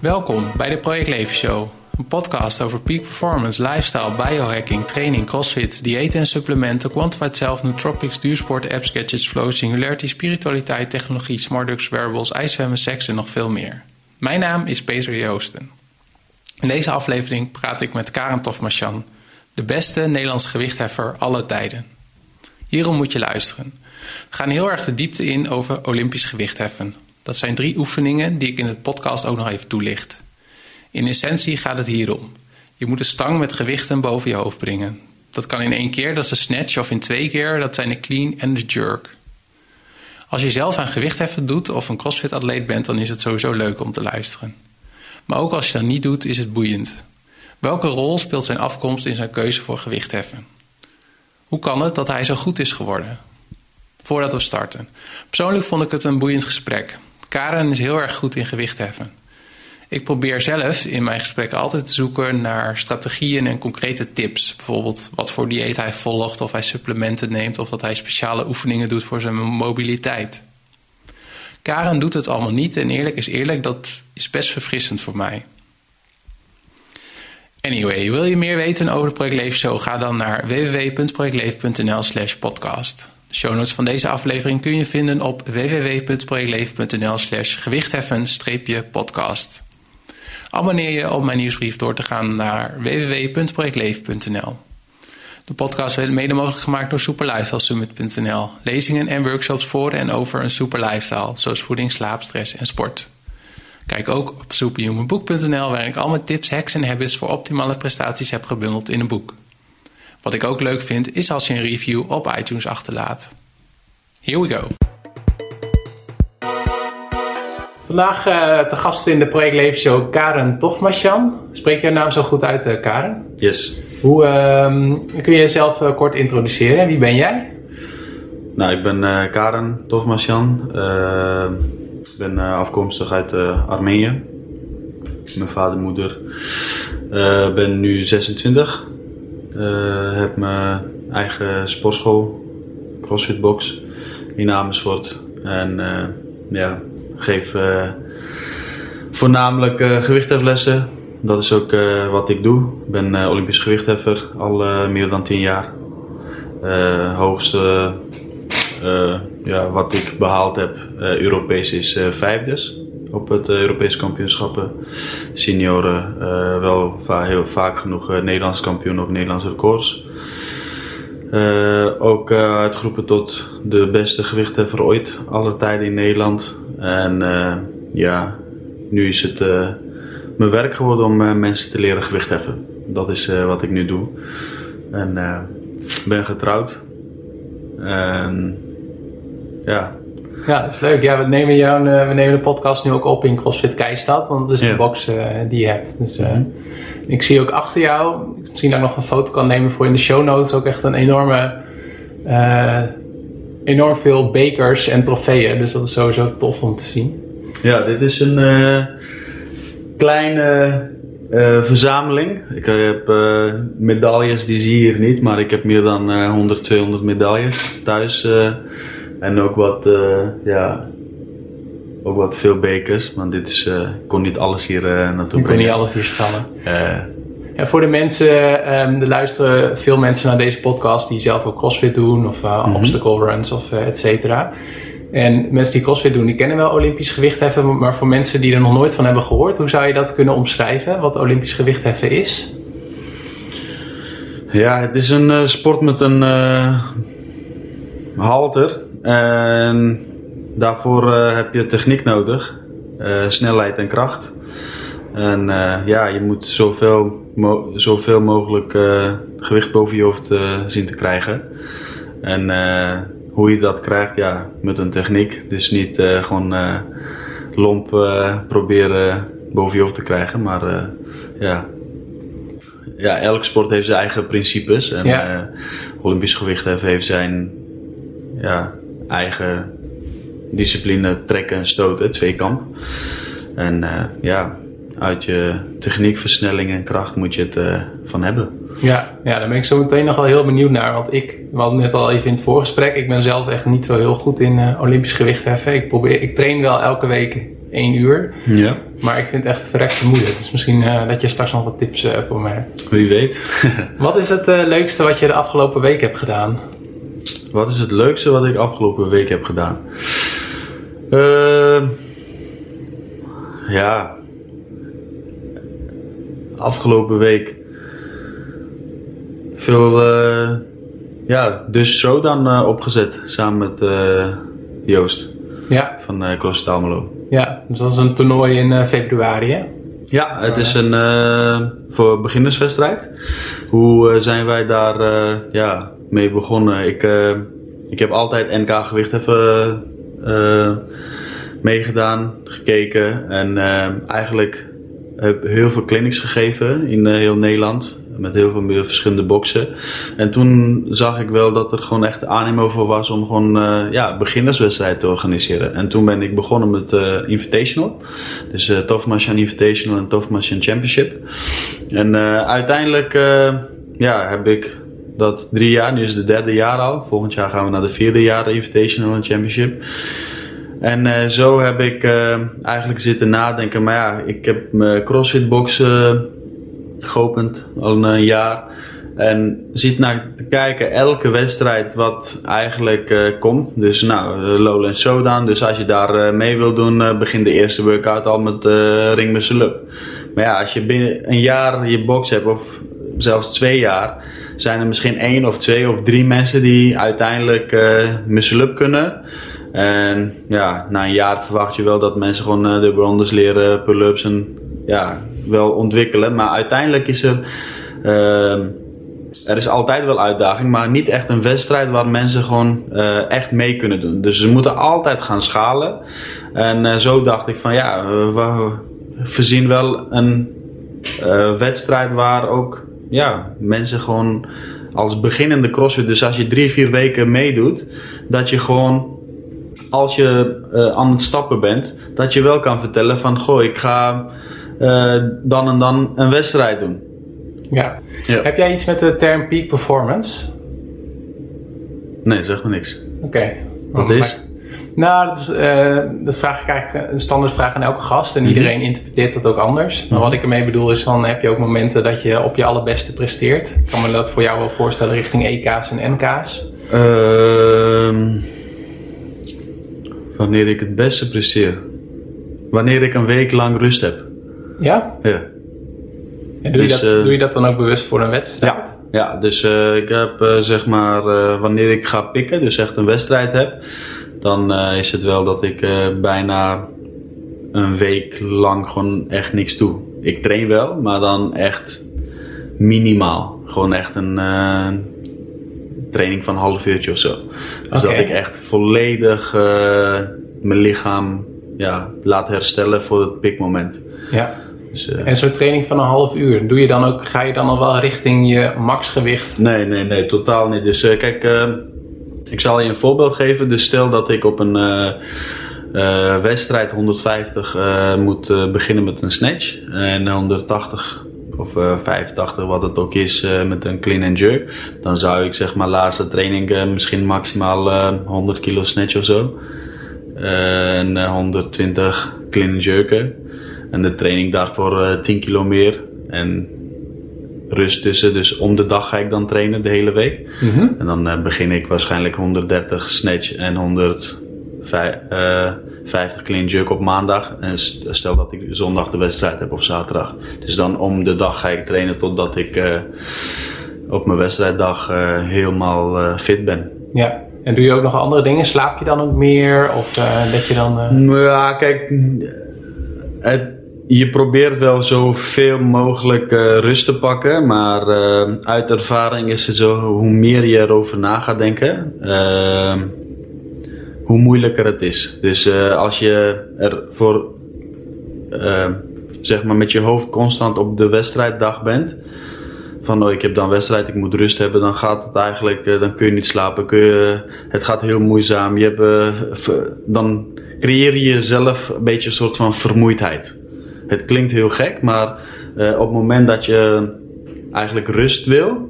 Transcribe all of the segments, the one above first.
Welkom bij de Project Leven Show. Een podcast over peak performance, lifestyle, biohacking, training, crossfit, diëten en supplementen, quantified self, nootropics, duursport, apps, gadgets, flow, singularity, spiritualiteit, technologie, smartducks, wearables, ijszwemmen, seks en nog veel meer. Mijn naam is Peter Joosten. In deze aflevering praat ik met Karen Tofmachan, de beste Nederlandse gewichtheffer alle tijden. Hierom moet je luisteren. We gaan heel erg de diepte in over Olympisch gewichtheffen. Dat zijn drie oefeningen die ik in het podcast ook nog even toelicht. In essentie gaat het hierom. Je moet een stang met gewichten boven je hoofd brengen. Dat kan in één keer, dat is de snatch, of in twee keer, dat zijn de clean en de jerk. Als je zelf aan gewichtheffen doet of een crossfit-atleet bent, dan is het sowieso leuk om te luisteren. Maar ook als je dat niet doet, is het boeiend. Welke rol speelt zijn afkomst in zijn keuze voor gewichtheffen? Hoe kan het dat hij zo goed is geworden? Voordat we starten. Persoonlijk vond ik het een boeiend gesprek. Karen is heel erg goed in gewichtheffen. Ik probeer zelf in mijn gesprekken altijd te zoeken naar strategieën en concrete tips. Bijvoorbeeld wat voor dieet hij volgt, of hij supplementen neemt, of dat hij speciale oefeningen doet voor zijn mobiliteit. Karen doet het allemaal niet en eerlijk is eerlijk, dat is best verfrissend voor mij. Anyway, wil je meer weten over de Project Leven Show? Ga dan naar www.projectleven.nl slash podcast. Show notes van deze aflevering kun je vinden op www.projectleven.nl slash gewichtheffen-podcast. Abonneer je op mijn nieuwsbrief door te gaan naar www.projectleven.nl. De podcast werd mede mogelijk gemaakt door superlifestylesummit.nl. Lezingen en workshops voor en over een super lifestyle, zoals voeding, slaap, stress en sport. Kijk ook op superhumanboek.nl waar ik al mijn tips, hacks en habits voor optimale prestaties heb gebundeld in een boek. Wat ik ook leuk vind is als je een review op iTunes achterlaat. Here we go. Vandaag uh, te gast in de Project Leven Show Karen Tofmasjan. Spreek je naam zo goed uit, uh, Karen? Yes. Hoe uh, kun je jezelf uh, kort introduceren? Wie ben jij? Nou, ik ben Karen Tofmasjan. ik ben afkomstig uit Armenië. Mijn vader en moeder. ben nu 26. Heb mijn eigen sportschool, CrossFit Box in Amersfoort. En ja, geef uh, voornamelijk uh, gewichtheflessen. Dat is ook uh, wat ik doe. Ik ben Olympisch gewichtheffer al meer dan 10 jaar. hoogste ja, wat ik behaald heb, Europees, is vijfdes op het Europese kampioenschappen. Senioren wel va heel vaak genoeg Nederlands kampioen of Nederlandse records. Ook uh, uitgeroepen tot de beste gewichtheffer ooit, alle tijden in Nederland. En ja, nu is het mijn werk geworden om mensen te leren gewichtheffen. Dat is wat ik nu doe. En ben getrouwd. En ja. Ja, dat is leuk. Ja, we nemen, jou, we nemen de podcast nu ook op in CrossFit Keistad, want dat is de box die je hebt. Dus, mm -hmm. Ik zie ook achter jou, misschien ook nog een foto kan nemen voor in de show notes, ook echt een enorme, enorm veel bekers en trofeeën. Dus dat is sowieso tof om te zien. Ja, dit is een kleine verzameling. Ik heb medailles, die zie je hier niet, maar ik heb meer dan 100, 200 medailles thuis. En ook wat, ja, ook wat veel bekers, want dit is, uh, ik kon niet alles hier uh, naartoe Ik kon niet alles hier stallen. Ja, voor de mensen, um, er luisteren veel mensen naar deze podcast die zelf ook crossfit doen of mm -hmm. obstacle runs of et cetera. En mensen die crossfit doen, die kennen wel Olympisch gewichtheffen, maar voor mensen die er nog nooit van hebben gehoord, hoe zou je dat kunnen omschrijven, wat Olympisch gewichtheffen is? Ja, het is een sport met een halter. En Daarvoor uh, heb je techniek nodig, uh, snelheid en kracht. En uh, ja, je moet zoveel, mo zoveel mogelijk gewicht boven je hoofd zien te krijgen. En hoe je dat krijgt, ja, met een techniek. Dus niet gewoon lomp proberen boven je hoofd te krijgen, maar ja, ja, elk sport heeft zijn eigen principes. En ja. Olympisch gewicht heeft zijn ja, eigen discipline trekken en stoten, tweekamp. En uh, ja, uit je techniek, versnelling en kracht moet je het uh, van hebben. Ja, ja, daar ben ik zo meteen nog wel heel benieuwd naar. Want ik, we hadden net al even in het voorgesprek, ik ben zelf echt niet zo heel goed in uh, Olympisch gewichtheffen. Ik, probeer, ik train wel elke week één uur. Ja. Maar ik vind het echt verrekte moeilijk. Dus misschien uh, dat je straks nog wat tips voor me hebt. Wie weet. wat is het leukste wat je de afgelopen week hebt gedaan? Wat is het leukste wat ik afgelopen week heb gedaan? Uh, ja. Afgelopen week. Veel. Uh, ja, dus zo dan uh, opgezet. Samen met Joost. Ja. Van uh, Almelo. Ja, dus dat is een toernooi in februari hè? Ja, het is een voor beginnerswedstrijd. Hoe zijn wij daar ja, mee begonnen? Ik, ik heb altijd NK gewicht even meegedaan, gekeken en uh, eigenlijk heb heel veel clinics gegeven in heel Nederland met heel veel verschillende boxen. En toen zag ik wel dat er gewoon echt animo voor was om gewoon uh, ja, beginnerswedstrijd te organiseren. En toen ben ik begonnen met Invitational. Dus uh, Tofmashan Invitational en Tofmashan Championship. En uiteindelijk ja, heb ik dat drie jaar, nu is het de derde jaar al. Volgend jaar gaan we naar de vierde jaar Invitational en Championship. En uh, zo heb ik uh, eigenlijk zitten nadenken. Maar ja, ik heb mijn crossfit box uh, geopend al een jaar. En zit naar te kijken elke wedstrijd wat eigenlijk komt. Dus nou, Lowland Showdown. Dus als je daar mee wil doen, begin de eerste workout al met ring muscle. Maar ja, als je binnen een jaar je box hebt of zelfs twee jaar, zijn er misschien één of twee of drie mensen die uiteindelijk muscle up kunnen. En ja, na een jaar verwacht je wel dat mensen gewoon uh, de rondes leren, pull-ups en ja, wel ontwikkelen. Maar uiteindelijk is er, uh, er is altijd wel uitdaging, maar niet echt een wedstrijd waar mensen gewoon uh, echt mee kunnen doen. Dus ze moeten altijd gaan schalen. En uh, zo dacht ik van ja, we voorzien wel een wedstrijd waar ook ja, mensen gewoon als beginnende crossfit, dus als je drie, vier weken meedoet, dat je gewoon als je uh, aan het stappen bent, dat je wel kan vertellen van goh, ik ga uh, dan en dan een wedstrijd doen. Ja. ja. Heb jij iets met de term peak performance? Nee, zeg maar niks. Oké. Okay. Wat is? Nou, dat, is, uh, dat vraag ik eigenlijk een standaard vraag aan elke gast en mm -hmm. iedereen interpreteert dat ook anders. Maar wat ik ermee bedoel is van heb je ook momenten dat je op je allerbeste presteert? Ik kan me dat voor jou wel voorstellen richting EK's en NK's. Ehm Wanneer ik het beste presteer. Wanneer ik een week lang rust heb. Ja? Ja. En doe, dus, je dat, uh, doe je dat dan ook bewust voor een wedstrijd? Ja, ja dus ik heb zeg maar, wanneer ik ga pikken, dus echt een wedstrijd heb, dan is het wel dat ik bijna een week lang gewoon echt niks doe. Ik train wel, maar dan echt minimaal. Gewoon echt een training van een half uurtje of zo. Dus okay. dat ik echt volledig uh, mijn lichaam ja, laat herstellen voor het pikmoment. Ja. Dus, uh, en zo'n training van een half uur, doe je dan ook, ga je dan al wel richting je maxgewicht? Nee, nee, nee, totaal niet. Dus kijk, ik zal je een voorbeeld geven. Dus stel dat ik op een wedstrijd 150 moet beginnen met een snatch en 180 of uh, eh, 85 wat het ook is met een clean and jerk, dan zou ik zeg maar laatste training misschien maximaal 100 kilo snatch of zo. en 120 clean and jerken. En de training daarvoor 10 kilo meer. En rust tussen. Dus om de dag ga ik dan trainen de hele week. Mm -hmm. En dan begin ik waarschijnlijk 130 snatch en 100 50 clean jerk op maandag. En stel dat ik zondag de wedstrijd heb of zaterdag. Dus dan om de dag ga ik trainen totdat ik uh, op mijn wedstrijddag uh, helemaal uh, fit ben. Ja, en doe je ook nog andere dingen? Slaap je dan ook meer? Of dat je dan... Ja, kijk... Het, je probeert wel zoveel mogelijk rust te pakken, maar uit ervaring is het zo, hoe meer je erover na gaat denken, hoe moeilijker het is. Dus als je er voor, zeg maar met je hoofd constant op de wedstrijddag bent, van oh, ik heb dan wedstrijd, ik moet rust hebben, dan gaat het eigenlijk, dan kun je niet slapen, kun je, het gaat heel moeizaam. Je hebt, dan creëer je jezelf een beetje een soort van vermoeidheid. Het klinkt heel gek, maar op het moment dat je eigenlijk rust wil,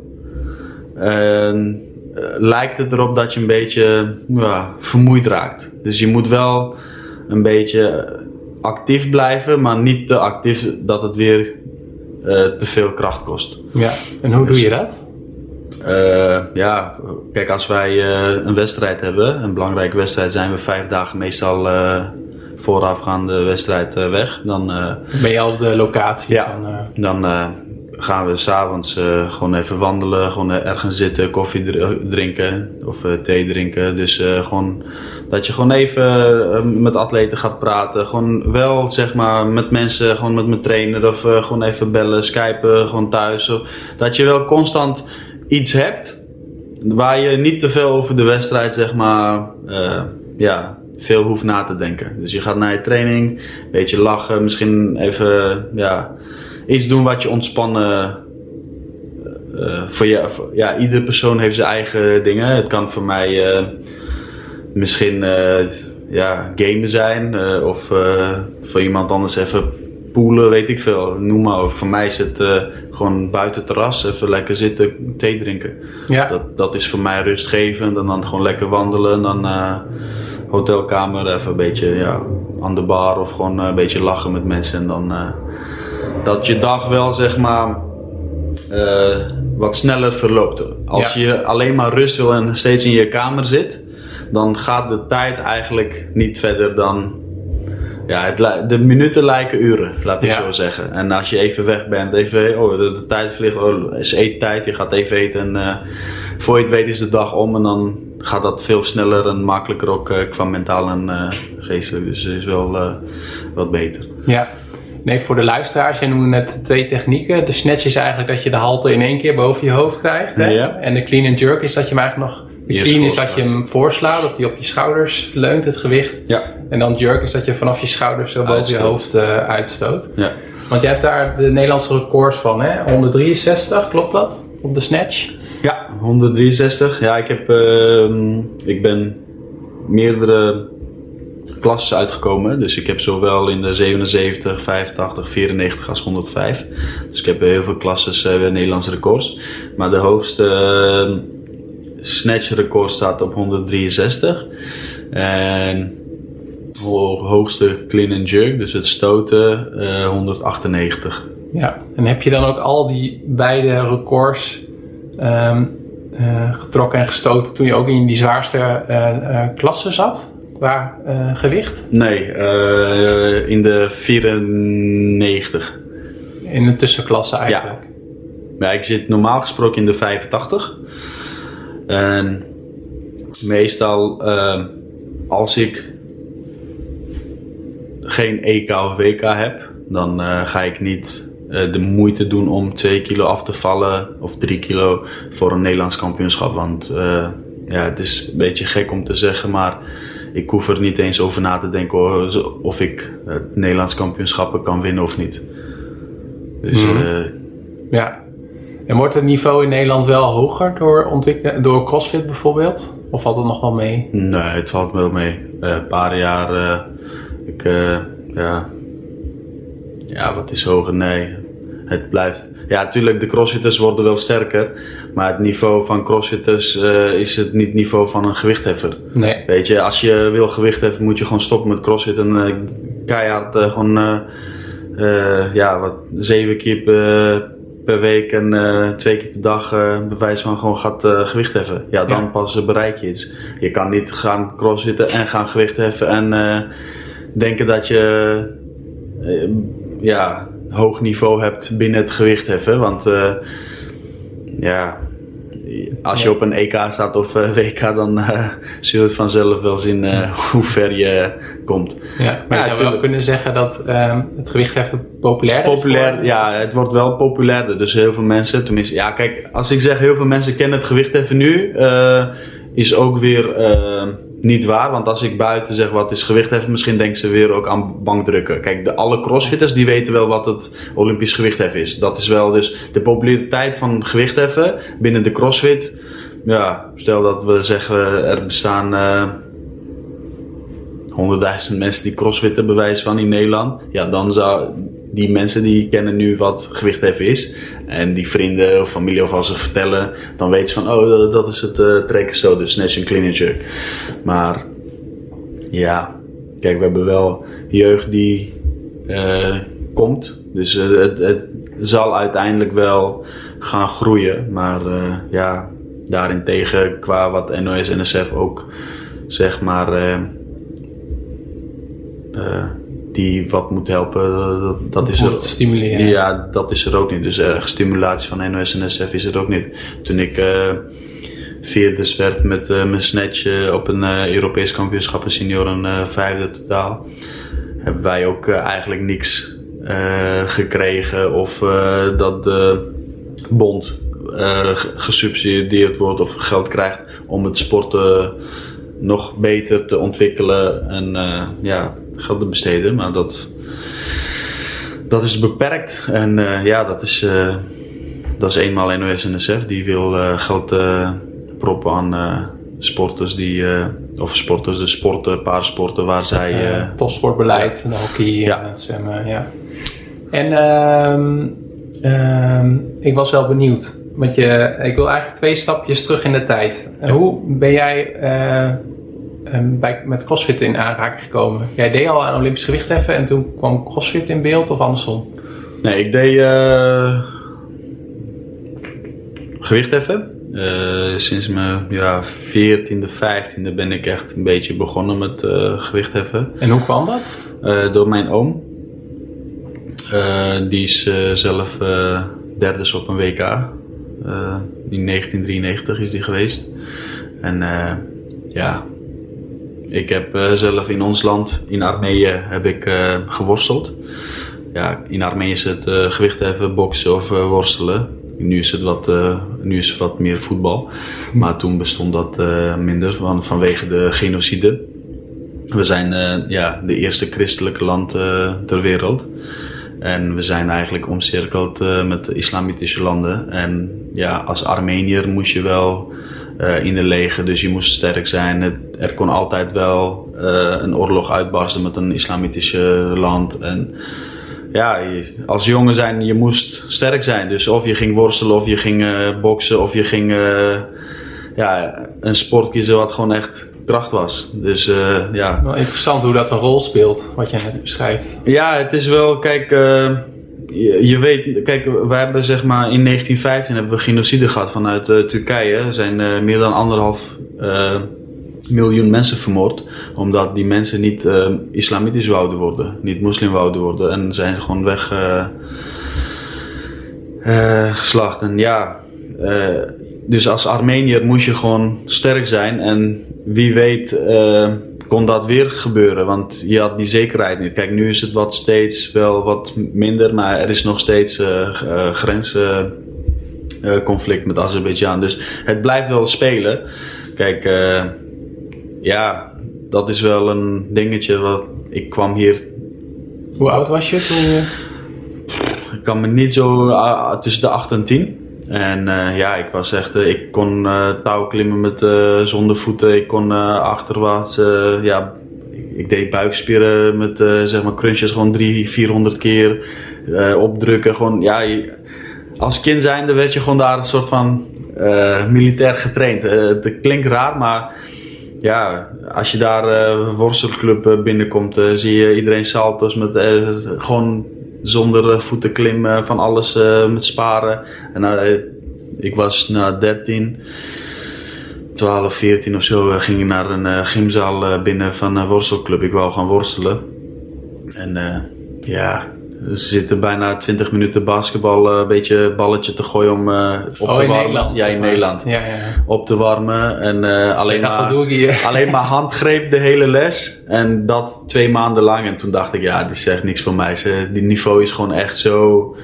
en, eh, lijkt het erop dat je een beetje vermoeid raakt. Dus je moet wel een beetje actief blijven, maar niet te actief dat het weer eh, te veel kracht kost. Ja, en hoe doe je dat? Eh, ja, kijk, als wij eh, een wedstrijd hebben, een belangrijke wedstrijd, zijn we vijf dagen meestal uh, voorafgaande wedstrijd weg. Dan ben je al op de locatie? Ja, van, dan gaan we s'avonds uh, gewoon even wandelen, gewoon ergens zitten, koffie drinken of thee drinken. Dus gewoon dat je gewoon even met atleten gaat praten. Gewoon wel zeg maar met mensen, gewoon met mijn trainer of gewoon even bellen, skypen, gewoon thuis. Dat je wel constant iets hebt waar je niet te veel over de wedstrijd, zeg maar, ja, veel hoeft na te denken. Dus je gaat naar je training, een beetje lachen, misschien even ja, iets doen wat je ontspannen. Uh, voor je, voor, ja, iedere persoon heeft zijn eigen dingen. Het kan voor mij uh, misschien ja, gamen zijn, of voor iemand anders even poelen, weet ik veel. Noem maar. Voor mij is het uh, gewoon buiten terras, even lekker zitten, thee drinken. Ja. Dat, dat is voor mij rustgevend. En dan gewoon lekker wandelen. En dan uh, hotelkamer, even een beetje ja, aan de bar of gewoon een beetje lachen met mensen. En dan uh, dat je dag wel zeg maar wat sneller verloopt. Als ja. je alleen maar rust wil en steeds in je kamer zit, dan gaat de tijd eigenlijk niet verder dan ja, het, de minuten lijken uren, laat ik zo zeggen. En als je even weg bent, even, oh, de, tijd vliegt, oh, is eettijd, je gaat even eten. En uh, voor je het weet is de dag om en dan gaat dat veel sneller en makkelijker ook uh, qua mentaal en uh, geestelijk. Dus is wel wat beter. Ja. Nee, voor de luisteraars, jij noemde net twee technieken. De snatch is eigenlijk dat je de halte in één keer boven je hoofd krijgt. Hè? Ja. En de clean and jerk is dat je hem eigenlijk nog de clean is dat je hem voorslaat, dat hij op je schouders leunt, het gewicht. Ja. En dan jerk is dat je vanaf je schouders zo boven je hoofd uh, uitstoot. Ja. Want jij hebt daar de Nederlandse records van, hè? 163, klopt dat? Op de snatch? Ja, 163. Ja, ik, heb, uh, ik ben meerdere klasses uitgekomen. Dus ik heb zowel in de 77, 85, 94 als 105. Dus ik heb heel veel klasses uh, Nederlandse records. Maar de hoogste ehm, snatch record staat op 163. En hoogste clean and jerk, dus het stoten, uh, 198. Ja, en heb je dan ook al die beide records um, uh, getrokken en gestoten toen je ook in die zwaarste uh, klasse zat? Qua gewicht? Nee, in de 94. In de tussenklasse eigenlijk? Ja. ik zit normaal gesproken in de 85. En meestal uh, als ik geen EK of WK heb, dan uh, ga ik niet de moeite doen om 2 kilo af te vallen of 3 kilo voor een Nederlands kampioenschap. Want uh, ja, het is een beetje gek om te zeggen, maar ik hoef er niet eens over na te denken of ik het Nederlands kampioenschappen kan winnen of niet. Dus mm. ja. En wordt het niveau in Nederland wel hoger door, door CrossFit bijvoorbeeld? Of valt het nog wel mee? Nee, het valt wel mee. Uh, een paar jaar, ik, ja, ja, wat is hoger? Nee, het blijft. Ja, natuurlijk, de crossfitters worden wel sterker. Maar het niveau van crossfitters is het niet het niveau van een gewichtheffer. Nee. Weet je, als je wil gewichtheffen moet je gewoon stoppen met crossfit en keihard gewoon, ja, wat, zeven keer per week en twee keer per dag bewijs van gewoon gaat gewicht heffen. Ja, dan ja. pas bereik je iets. Je kan niet gaan crossfitten en gaan gewicht heffen en denken dat je ja, hoog niveau hebt binnen het gewicht heffen. Want ja, als je op een EK staat of uh, WK, dan uh, zul je het vanzelf wel zien hoe ver je komt. Ja, maar ja, je zou wel kunnen zeggen dat ehm, het gewicht even populairder Populair, is Ja, het wordt wel populairder. Dus heel veel mensen, tenminste, ja kijk, als ik zeg heel veel mensen kennen het gewicht even nu, is ook weer niet waar. Want als ik buiten zeg wat is gewichtheffen, misschien denken ze weer ook aan bankdrukken. Kijk, de, alle crossfitters die weten wel wat het Olympisch gewichtheffen is. Dat is wel dus de populariteit van gewichtheffen binnen de crossfit. Ja, stel dat we zeggen er bestaan honderdduizend uh, mensen die crossfitten bewijs van in Nederland. Ja, dan zou die mensen die kennen nu wat gewichtheffen is. En die vrienden of familie of als ze vertellen, dan weten ze van, oh dat, is het uh, trekken zo, de snatch en clean and jerk. Maar ja, kijk, we hebben wel jeugd die uh, komt. Dus uh, het, zal uiteindelijk wel gaan groeien. Maar ja, daarentegen qua wat NOS en NSF ook zeg maar die wat moet helpen, dat, dat is er. stimuleren. Ja, dat is er ook niet. Dus uh, stimulatie van NOS en NSF is er ook niet. Toen ik uh, vierde werd met uh, mijn snatch op een Europees kampioenschap in senioren vijfde totaal, hebben wij ook eigenlijk niks gekregen of dat de bond gesubsidieerd wordt of geld krijgt om het sporten nog beter te ontwikkelen en ja, geld te besteden. Maar dat, dat is beperkt. En uh, ja, dat is, uh, dat is eenmaal NOS NSF. Die wil uh, geld proppen aan sporters die, of sporters, de sporten, paarsporten waar zij... Uh, topsportbeleid, van hockey ja. en het zwemmen, ja. En um, ik was wel benieuwd, want je, ik wil eigenlijk twee stapjes terug in de tijd. Ja. Hoe ben jij um, bij, met CrossFit in aanraking gekomen? Jij deed al aan Olympisch gewichtheffen en toen kwam CrossFit in beeld of andersom? Nee, ik deed uh, gewichtheffen. Uh, sinds mijn ja, 14e, 15e ben ik echt een beetje begonnen met uh, gewichtheffen. En hoe kwam dat? door mijn oom. die is zelf derde op een WK. in 1993 is die geweest. En ja, ik heb uh, zelf in ons land, in Armenië, heb ik uh, geworsteld. Ja, in Armenië is het uh, gewichtheffen, boksen of worstelen. Nu is het wat, nu is het wat meer voetbal. Maar toen bestond dat minder van, vanwege de genocide. We zijn ja, de eerste christelijke land ter wereld. En we zijn eigenlijk omcirkeld met islamitische landen. En ja, als Armenier moest je wel uh, in de leger, dus je moest sterk zijn. Het, er kon altijd wel uh, een oorlog uitbarsten met een islamitische land. En ja, je, als jongen zijn, je moest sterk zijn. Dus of je ging worstelen, of je ging uh, boksen, of je ging ja, een sport kiezen wat gewoon echt kracht was. Dus ja. Wel interessant hoe dat een rol speelt, wat jij net beschrijft. Ja, het is wel, kijk je, weet, kijk, we hebben zeg maar in 1915 hebben we genocide gehad vanuit uh, Turkije. Er zijn uh, meer dan anderhalf uh, miljoen mensen vermoord. Omdat die mensen niet islamitisch wouden worden, niet moslim wouden worden. En zijn gewoon weg geslacht. En ja, dus als Armenier moest je gewoon sterk zijn. En wie weet kon dat weer gebeuren, want je had die zekerheid niet. Kijk, nu is het wat steeds wel wat minder, maar er is nog steeds uh, uh, grensconflict met Azerbeidzjan. Dus het blijft wel spelen. Kijk, ja, dat is wel een dingetje. Wat, ik kwam hier. Hoe oud was je toen. Ik kan me niet zo tussen de 8 en 10. En uh, ja, ik was echt, uh, ik kon uh, touw klimmen met zonder voeten. Ik kon achterwaarts, ja, ik, deed buikspieren met zeg maar crunches gewoon 300, 400 keer opdrukken. Gewoon, ja, als kind zijnde werd je gewoon daar een soort van militair getraind. het klinkt raar, maar ja, als je daar worstelclub binnenkomt, zie je iedereen salto's met gewoon zonder eh, voeten klimmen, van alles uh, met sparen. En uh, ik was na 13, 12, 14 of zo, ging ik naar een gymzaal binnen van een worstelclub. Ik wou gaan worstelen. En ja, ze zitten bijna 20 minuten basketbal, een beetje balletje te gooien om uh, op oh, te in warmen. Nederland, ja, in Nederland. Ja, ja. Op te warmen. En uh, alleen, maar, alleen maar handgreep de hele les. En dat twee maanden lang. En toen dacht ik, ja, dit is echt niks voor mij. Ze, die niveau is gewoon echt zo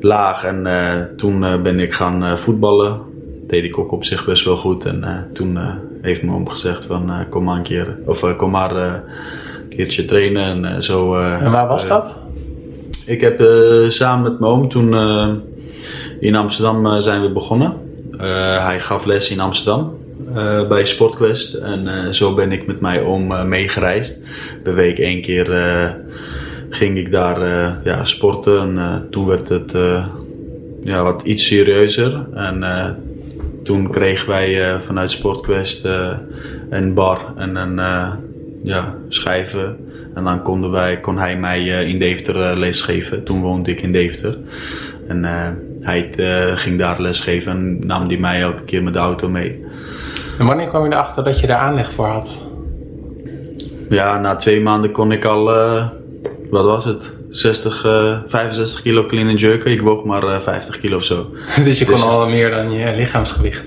laag. En uh, toen ben ik gaan voetballen. Deed ik ook op zich best wel goed. En toen heeft mijn oom gezegd van, kom maar een keer. Of kom maar een keertje trainen. En, zo, en waar was dat? Ik heb uh, samen met mijn oom toen uh, in Amsterdam uh, zijn we begonnen. hij gaf les in Amsterdam bij Sportquest. En zo ben ik met mijn oom meegereisd. Per week één keer ging ik daar ja, sporten. En toen werd het ja, wat iets serieuzer. En toen kregen wij vanuit Sportquest een bar en een ja, schijven. En dan konden wij, kon hij mij in Deventer lesgeven. Toen woonde ik in Deventer. En hij ging daar lesgeven en nam die mij elke keer met de auto mee. En wanneer kwam je erachter dat je daar aanleg voor had? Ja, na twee maanden kon ik al, uh, wat was het? 60, uh, 65 kilo clean and jerken. Ik woog maar uh, eh, 50 kilo of zo. dus je kon dus, al meer dan je lichaamsgewicht?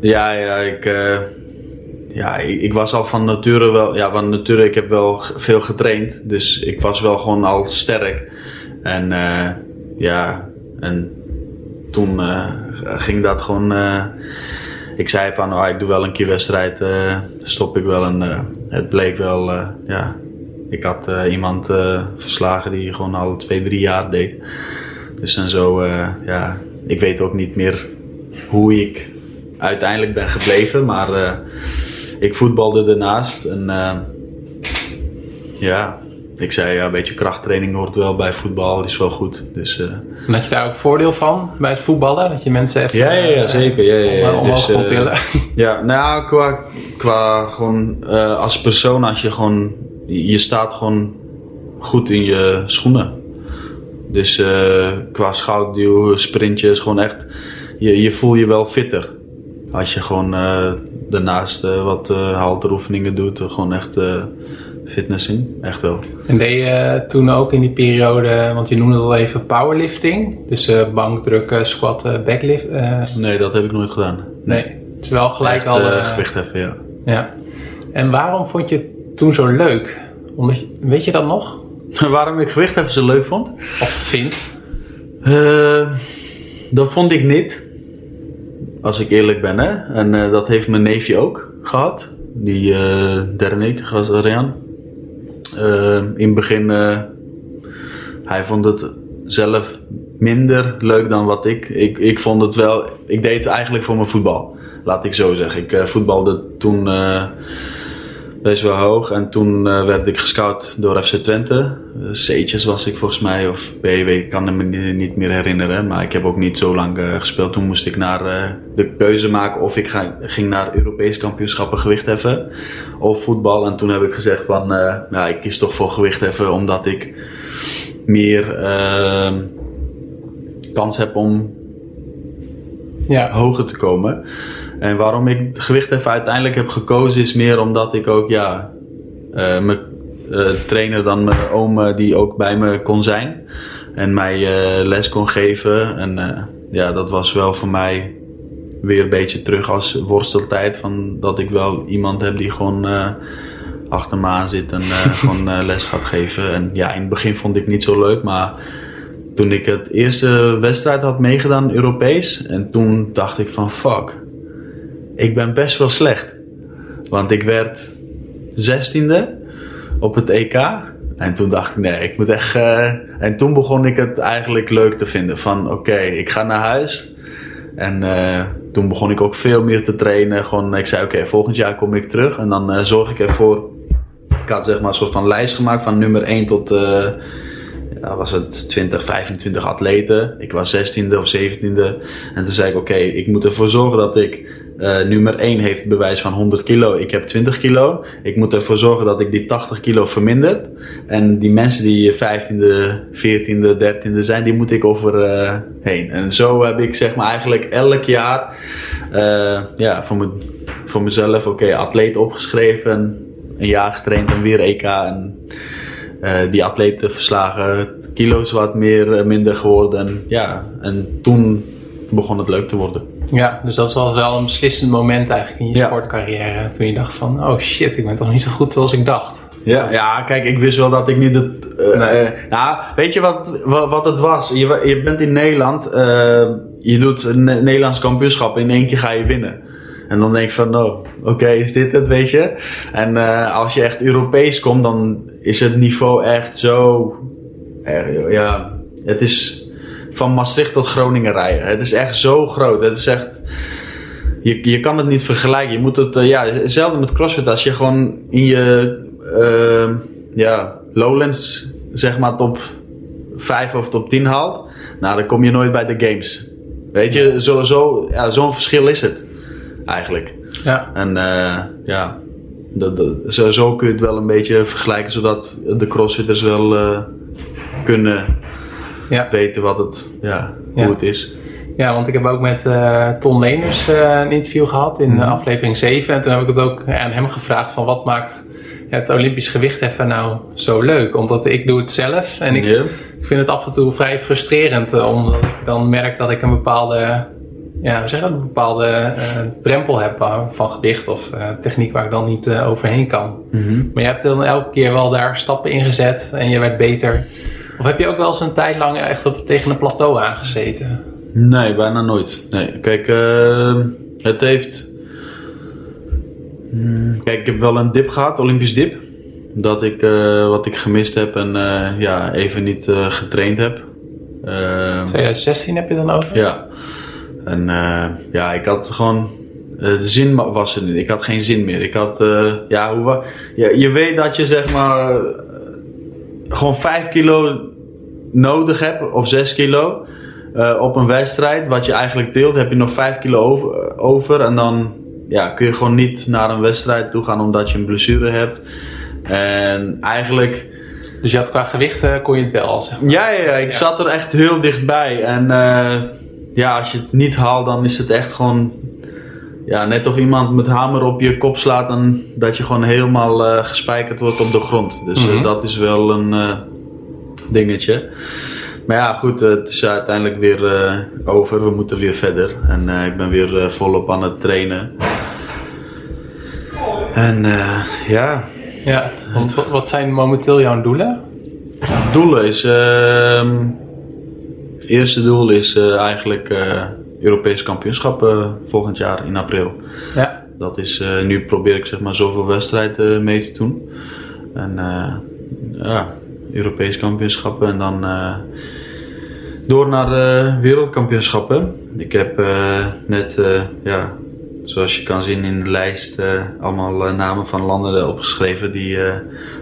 Ja, ja, ik, ja ik, was al van nature wel, ja, van nature, ik heb wel veel getraind. Dus ik was wel gewoon al sterk. En ja, en toen ging dat gewoon ik zei van, oh, ik doe wel een keer wedstrijd, stop ik wel. En het bleek wel, ja, ik had iemand verslagen die gewoon al twee, drie jaar deed. Dus en zo, ja, ik weet ook niet meer hoe ik uiteindelijk ben gebleven, maar ik voetbalde ernaast. En ja, ik zei, ja, een beetje krachttraining hoort wel bij voetbal, is wel goed. Dus, uh, en had je daar ook voordeel van bij het voetballen? Dat je mensen echt ja, ja, ja, zeker. Ja, ja, ja. omhoog dus, kon tillen? Ja, nou qua, qua gewoon uh, als persoon, als je gewoon, je staat gewoon goed in je schoenen. Dus uh, qua schouderduw, sprintjes, gewoon echt, je, je voel je wel fitter. Als je gewoon daarnaast wat halteroefeningen doet, gewoon echt fitnessing, echt wel. En deed je toen ook in die periode, want je noemde het al even powerlifting, dus bankdrukken, squatten, backlift? Nee, dat heb ik nooit gedaan. Nee, het is wel gelijk echt, al... Gewicht heffen, ja. Ja. En waarom vond je het toen zo leuk? Omdat je, weet je dat nog? waarom ik gewicht heffen zo leuk vond? Of vind? dat vond ik niet. Als ik eerlijk ben, hè. En dat heeft mijn neefje ook gehad. Die derde neef, Rian. Uh, in het begin, uh, hij vond het zelf minder leuk dan wat ik. ik. Ik vond het wel, ik deed het eigenlijk voor mijn voetbal. Laat ik zo zeggen. Ik uh, voetbalde toen best wel hoog. En toen uh, werd ik gescout door FC Twente. Uh, C'tjes was ik volgens mij, of B, ik kan me niet meer herinneren. Maar ik heb ook niet zo lang uh, gespeeld. Toen moest ik naar de keuze maken of ik ga, ging naar Europese kampioenschappen gewichtheffen of voetbal. En toen heb ik gezegd van, ja, ik kies toch voor gewichtheffen omdat ik meer ehm, kans heb om ja. hoger te komen. En waarom ik gewicht even uiteindelijk heb gekozen is meer omdat ik ook, ja, uh, mijn uh, trainer dan mijn oom eh, die ook bij me kon zijn. En mij les kon geven. En ja, dat was wel voor mij weer een beetje terug als worsteltijd. Van dat ik wel iemand heb die gewoon achter me aan zit en gewoon les gaat geven. En ja, in het begin vond ik het niet zo leuk, maar toen ik het eerste wedstrijd had meegedaan, Europees, en toen dacht ik van fuck, ik ben best wel slecht. Want ik werd zestiende op het EK. En toen dacht ik, nee, ik moet echt. Uh, en toen begon ik het eigenlijk leuk te vinden. Van oké, ik ga naar huis. En uh, toen begon ik ook veel meer te trainen. Gewoon, ik zei, oké, volgend jaar kom ik terug. En dan uh, zorg ik ervoor. Ik had zeg maar een soort van lijst gemaakt van nummer 1 tot. ja, was het 20, 25 atleten. Ik was 16e of 17e. En toen zei ik, oké, ik moet ervoor zorgen dat ik uh, nummer 1 heeft bewijs van 100 kilo, ik heb 20 kilo. Ik moet ervoor zorgen dat ik die 80 kilo verminder. En die mensen die 15e, 14e, 13e zijn, die moet ik over uh, heen. En zo heb ik zeg maar eigenlijk elk jaar uh, ja, voor, me, voor mezelf, oké, atleet opgeschreven. Een jaar getraind en weer EK. En die atleten verslagen, kilo's wat meer, minder geworden. Ja, en toen begon het leuk te worden. Ja, dus dat was wel een beslissend moment eigenlijk in je sportcarrière. Toen je dacht van, oh shit, ik ben toch niet zo goed zoals ik dacht. Ja, ja kijk, ik wist wel dat ik niet het... Uh, nee. nou, weet je wat, wat, wat, het was? Je, je bent in Nederland, uh, je doet een Nederlands kampioenschap en in één keer ga je winnen. En dan denk je van, oh, oké, is dit het, weet je? En als je echt Europees komt, dan is het niveau echt zo... ja, het is van Maastricht tot Groningen rijden. Het is echt zo groot. Het is echt. Je, je kan het niet vergelijken. Je moet het, uh, ja, hetzelfde met CrossFit. Als je gewoon in je uh, ja, Lowlands, zeg maar, top 5 of top 10 haalt, Nou, dan kom je nooit bij de games. Weet je, zo, zo, ja, zo'n verschil is het eigenlijk. Ja. En eh, ja, dat, dat- zo, zo kun je het wel een beetje vergelijken, zodat de crossfitters wel eh, kunnen Ja. weten wat het, ja, hoe het is. Ja, want ik heb ook met eh, Ton Leners eh, een interview gehad in Mhm. eh, aflevering 7. En toen heb ik het ook aan hem gevraagd van wat maakt het Olympisch gewichtheffen nou zo leuk? Omdat ik doe het zelf en ik, ik vind het af en toe vrij frustrerend. omdat ik dan merk dat ik een bepaalde, ja, zeg dat, een bepaalde drempel heb van gewicht of techniek waar ik dan niet overheen kan. Mhm. Maar je hebt dan elke keer wel daar stappen in gezet en je werd beter. Of heb je ook wel eens een tijd lang echt op, tegen een plateau aangezeten? Nee, bijna nooit. Nee. Kijk, eh, het heeft. Hmm, Kijk, ik heb wel een dip gehad, Olympisch dip. Dat ik eh, wat ik gemist heb en eh, ja, even niet eh, getraind heb. Eh, 2016 heb je dan over? ja. En ja, ik had gewoon. de zin wa- was er niet. Ik had geen zin meer. Ik had. ja, hoe, ja, je weet dat je zeg maar. Gewoon 5 kilo nodig hebt, of 6 kilo. eh, op een wedstrijd. Wat je eigenlijk deelt, heb je nog 5 kilo over, over. En dan ja, kun je gewoon niet naar een wedstrijd toe gaan omdat je een blessure hebt. En eigenlijk. Dus je had qua gewicht eh, kon je het wel, zeg maar. Ja, ja, ja, ik Ja. zat er echt heel dichtbij. En eh, ja, als je het niet haalt, dan is het echt gewoon. Ja, net of iemand met hamer op je kop slaat en dat je gewoon helemaal eh, gespijkerd wordt op de grond. Dus eh, Mhm. dat is wel een eh, dingetje. Maar ja, goed, het is uiteindelijk weer over. We moeten weer verder. En ik ben weer volop aan het trainen. En ja, Ja, want wat- zijn momenteel jouw doelen? Doelen is. ehm het eerste doel is eigenlijk Europees kampioenschap eh, volgend jaar in april. Ja, Dat is, eh, nu probeer ik zeg maar zoveel wedstrijden eh, mee te doen. En ja, Europees kampioenschappen en dan door naar wereldkampioenschappen. Ik heb net, ja, zoals je kan zien in de lijst, allemaal namen van landen opgeschreven die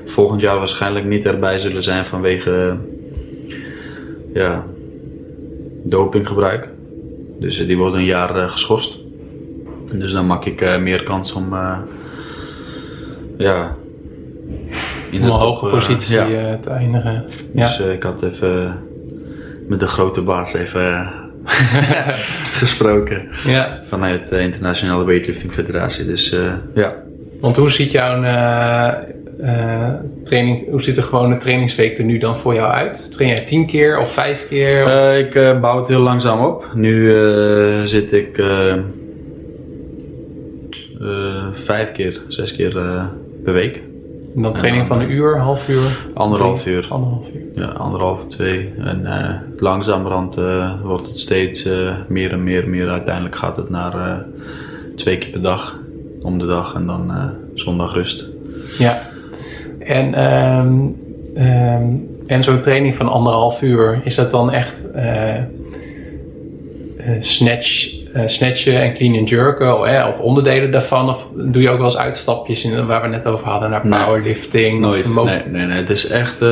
volgend jaar waarschijnlijk niet erbij zullen zijn vanwege ja, dopinggebruik. Dus eh, die worden een jaar eh, geschorst. Dus dan maak ik eh, meer kans om ja, in een hoge positie ja. te eindigen. Ja. Dus ik had even met de grote baas even gesproken ja, vanuit de Internationale Weightlifting Federatie. Dus ja. want hoe ziet jouw eh, training, hoe ziet de gewone trainingsweek er nu dan voor jou uit? Train jij tien keer of vijf keer? Eh, ik eh, bouw het heel langzaam op. Nu zit ik vijf keer, zes keer per week. en dan training van een uur, half uur? Anderhalf uur. Anderhalf uur. Ja, anderhalf, twee. En langzamerhand wordt het steeds meer en meer, meer. Uiteindelijk gaat het naar twee keer per dag, om de dag en dan zondag rust. Ja. En, ehm, ehm, en zo'n training van anderhalf uur, is dat dan echt eh, snatch, eh, snatchen en clean and jerken of, eh, of onderdelen daarvan? Of doe je ook wel eens uitstapjes in, waar we net over hadden naar Nee. powerlifting? Nooit. Of mo- Nee, nee, nee. Het is echt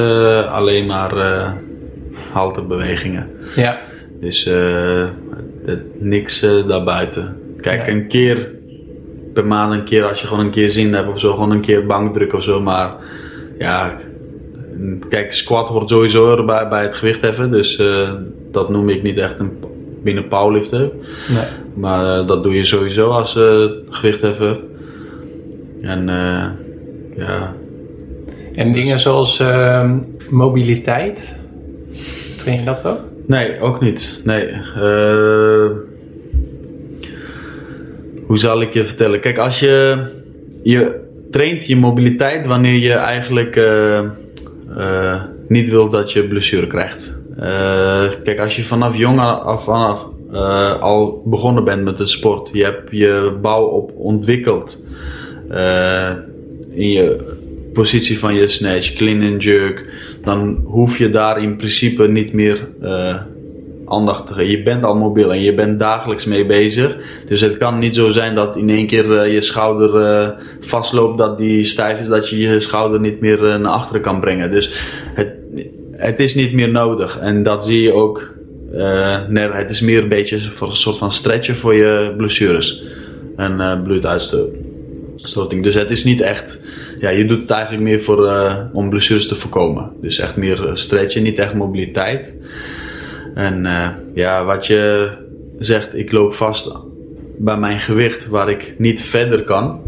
alleen maar eh halterbewegingen. Ja, Dus het- niks daarbuiten. Kijk, Ja. een keer per maand, een keer als je gewoon een keer zin hebt of zo, gewoon een keer bankdruk of zo. Maar ja, kijk, squat hoort sowieso erbij bij het gewichtheffen. Dus eh, dat noem ik niet echt een binnen powerliften. nee. Maar eh, dat doe je sowieso als gewichtheffer. En ja, En dingen zoals ehm, mobiliteit, train je dat ook? Nee, ook niet. Nee. hoe zal ik je vertellen? Kijk, als je, je traint je mobiliteit wanneer je eigenlijk eh, eh, niet wilt dat je blessure krijgt. Eh, kijk, als je vanaf jong af vanaf al begonnen bent met de sport, je hebt je bouw op ontwikkeld in je positie van je snatch, clean and jerk, dan hoef je daar in principe niet meer aandacht te geven. Je bent al mobiel en je bent dagelijks mee bezig. Dus het kan niet zo zijn dat in één keer eh, je schouder eh, vastloopt, dat die stijf is, dat je je schouder niet meer eh, naar achteren kan brengen. Dus het, het is niet meer nodig. En dat zie je ook nee, het is meer een beetje voor een soort van stretchen voor je blessures en bloeduitstoting. Dus het is niet echt, ja, je doet het eigenlijk meer voor, om blessures te voorkomen. Dus echt meer stretchen, niet echt mobiliteit. En uh, ja, wat je zegt, ik loop vast bij mijn gewicht waar ik niet verder kan.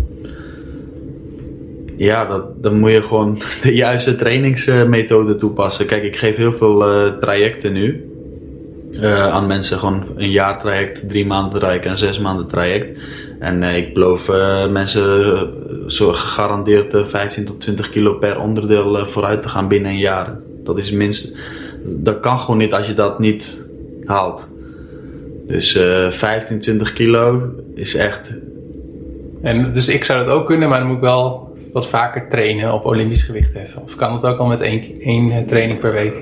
Ja, dat, dan moet je gewoon de juiste trainingsmethode toepassen. Kijk, ik geef heel veel trajecten nu. Uh, aan mensen gewoon een jaar traject, drie maanden traject en zes maanden traject. En ik beloof mensen zo gegarandeerd 15 tot 20 kilo per onderdeel vooruit te gaan binnen een jaar. Dat is minst, dat kan gewoon niet als je dat niet haalt. Dus 15, 20 kilo is echt. En dus ik zou dat ook kunnen, maar dan moet ik wel wat vaker trainen op Olympisch gewicht heffen. Of kan het ook al met één, één training per week?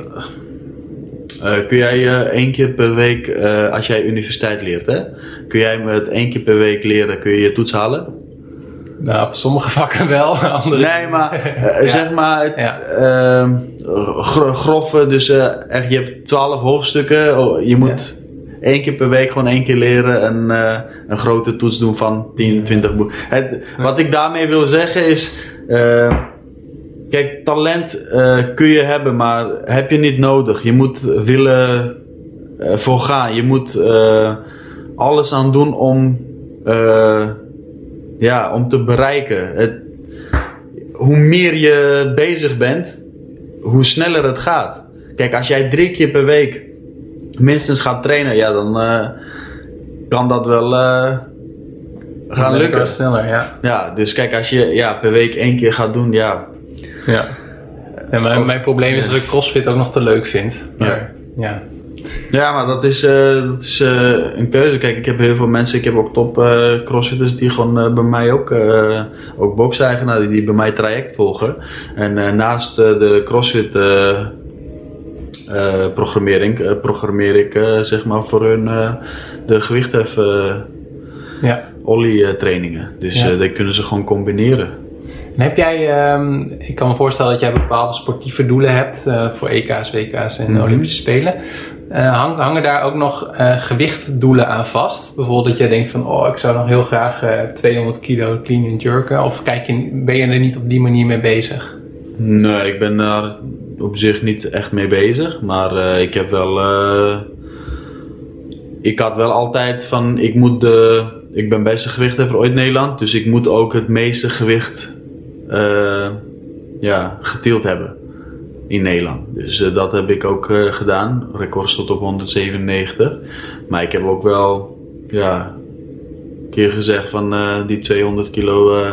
Uh, kun jij uh, één keer per week, uh, als jij universiteit leert, hè, kun jij met één keer per week leren, kun je je toets halen? Nou, op sommige vakken wel, andere Nee, maar ja. zeg maar, het, ja. Ehm, grove, dus echt, je hebt twaalf hoofdstukken, oh, je moet ja. één keer per week gewoon één keer leren en een grote toets doen van 10, 20 boeken. Wat ik daarmee wil zeggen is Kijk, talent kun je hebben, maar heb je niet nodig. Je moet willen voor gaan. Je moet alles aan doen om, ja, om te bereiken. Het, hoe meer je bezig bent, hoe sneller het gaat. Kijk, als jij drie keer per week minstens gaat trainen, ja, dan kan dat wel gaan lukken. sneller, ja. Ja, dus kijk, als je ja, per week één keer gaat doen, ja, ja. En mijn, mijn probleem is dat ik CrossFit ook nog te leuk vind. Maar, ja. ja. Maar dat is, uh, dat is uh, een keuze. Kijk, ik heb heel veel mensen, ik heb ook top uh, crossfitters die gewoon bij mij ook, ook box-eigenaren, die, die bij mij traject volgen. En naast de crossfit programmering, programmeer ik zeg maar voor hun de gewichthef ja. ollie trainingen. Dus ja. die kunnen ze gewoon combineren. En heb jij, um, ik kan me voorstellen dat jij bepaalde sportieve doelen hebt uh, voor EK's, WK's en mm -hmm. Olympische Spelen. Hang, hangen daar ook nog uh, gewichtdoelen aan vast? Bijvoorbeeld dat jij denkt van, oh, ik zou nog heel graag 200 kilo clean and jerken. Of kijk je, ben je er niet op die manier mee bezig? Nee, ik ben daar op zich niet echt mee bezig. Maar ik heb wel, ik had wel altijd van, ik moet de, ik ben beste gewichtheffer ooit Nederland. Dus ik moet ook het meeste gewicht ja, geteeld hebben in Nederland. Dus uh, dat heb ik ook uh, gedaan. Record stond op 197. Maar ik heb ook wel ja, een keer gezegd van die 200 kilo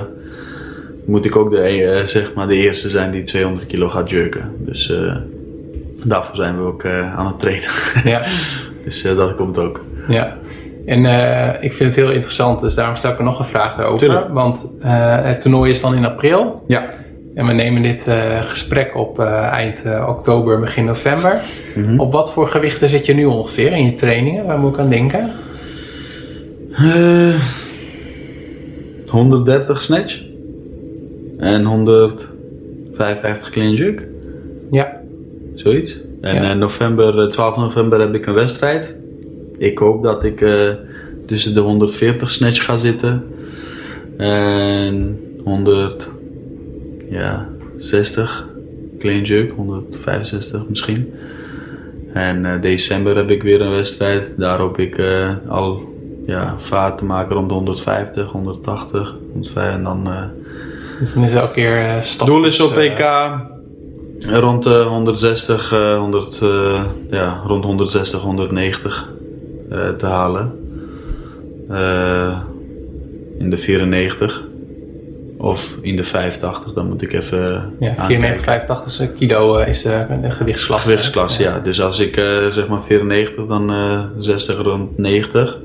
moet ik ook de, zeg maar de eerste zijn die 200 kilo gaat jerken. Dus daarvoor zijn we ook aan het trainen. Ja. dus dat komt ook. Ja. En uh, ik vind het heel interessant, dus daarom stel ik er nog een vraag over. Tuurlijk. Want uh, het toernooi is dan in april. Ja. En we nemen dit uh, gesprek op eind oktober, begin november. Mm -hmm. Op wat voor gewichten zit je nu ongeveer in je trainingen? Waar moet ik aan denken? 130 snatch. En 155 clean jerk. Ja. Zoiets. En ja. november, 12 november heb ik een wedstrijd ik hoop dat ik tussen de 140 snatch ga zitten. En 100, ja, 60 clean jerk, 165 misschien. En uh, december heb ik weer een wedstrijd. Daar ik uh, al ja, vaart te maken rond de 150, 180. 150 en dan. dus dan is elke keer stap. Doel is op EK rond de 160, 100, ja, rond 160, 190 uh, te halen. Uh, in de 94 of in de 85, dan moet ik even. Ja, 94, 85 kilo is de, de gewichtsklasse. Gewichtsklasse, ja. Dus als ik uh, zeg maar 94, dan 60 rond 90.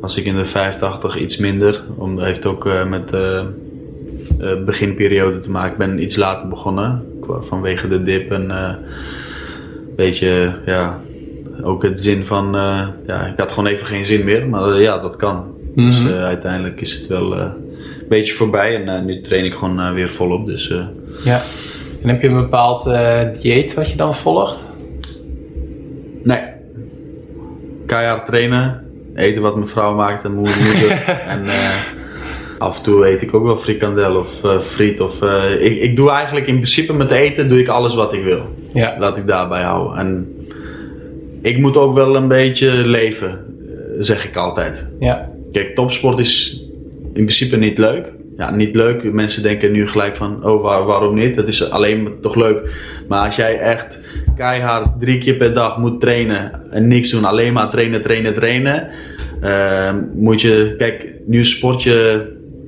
Als ik in de 85 iets minder, om, heeft ook met de beginperiode te maken. Ik ben iets later begonnen vanwege de dip en een beetje ja, ook het zin van, uh, ja, ik had gewoon even geen zin meer, maar uh, ja, dat kan. Mm -hmm. Dus uh, uiteindelijk is het wel een beetje voorbij en nu train ik gewoon weer volop. Dus, ja, en heb je een bepaald dieet wat je dan volgt? Nee. keihard trainen. Eten wat mijn vrouw maakt en moeder. en eh, af en toe eet ik ook wel frikandel of uh, friet. Of, uh, ik, ik doe eigenlijk in principe met eten doe ik alles wat ik wil. Ja. Laat ik daarbij houden. En ik moet ook wel een beetje leven, zeg ik altijd. Ja. Kijk, topsport is in principe niet leuk. Ja, niet leuk. Mensen denken nu gelijk van, oh waar, waarom niet? Het is alleen toch leuk. Maar als jij echt keihard drie keer per dag moet trainen en niks doen, alleen maar trainen, trainen, trainen. Uh, moet je, kijk, nu sport je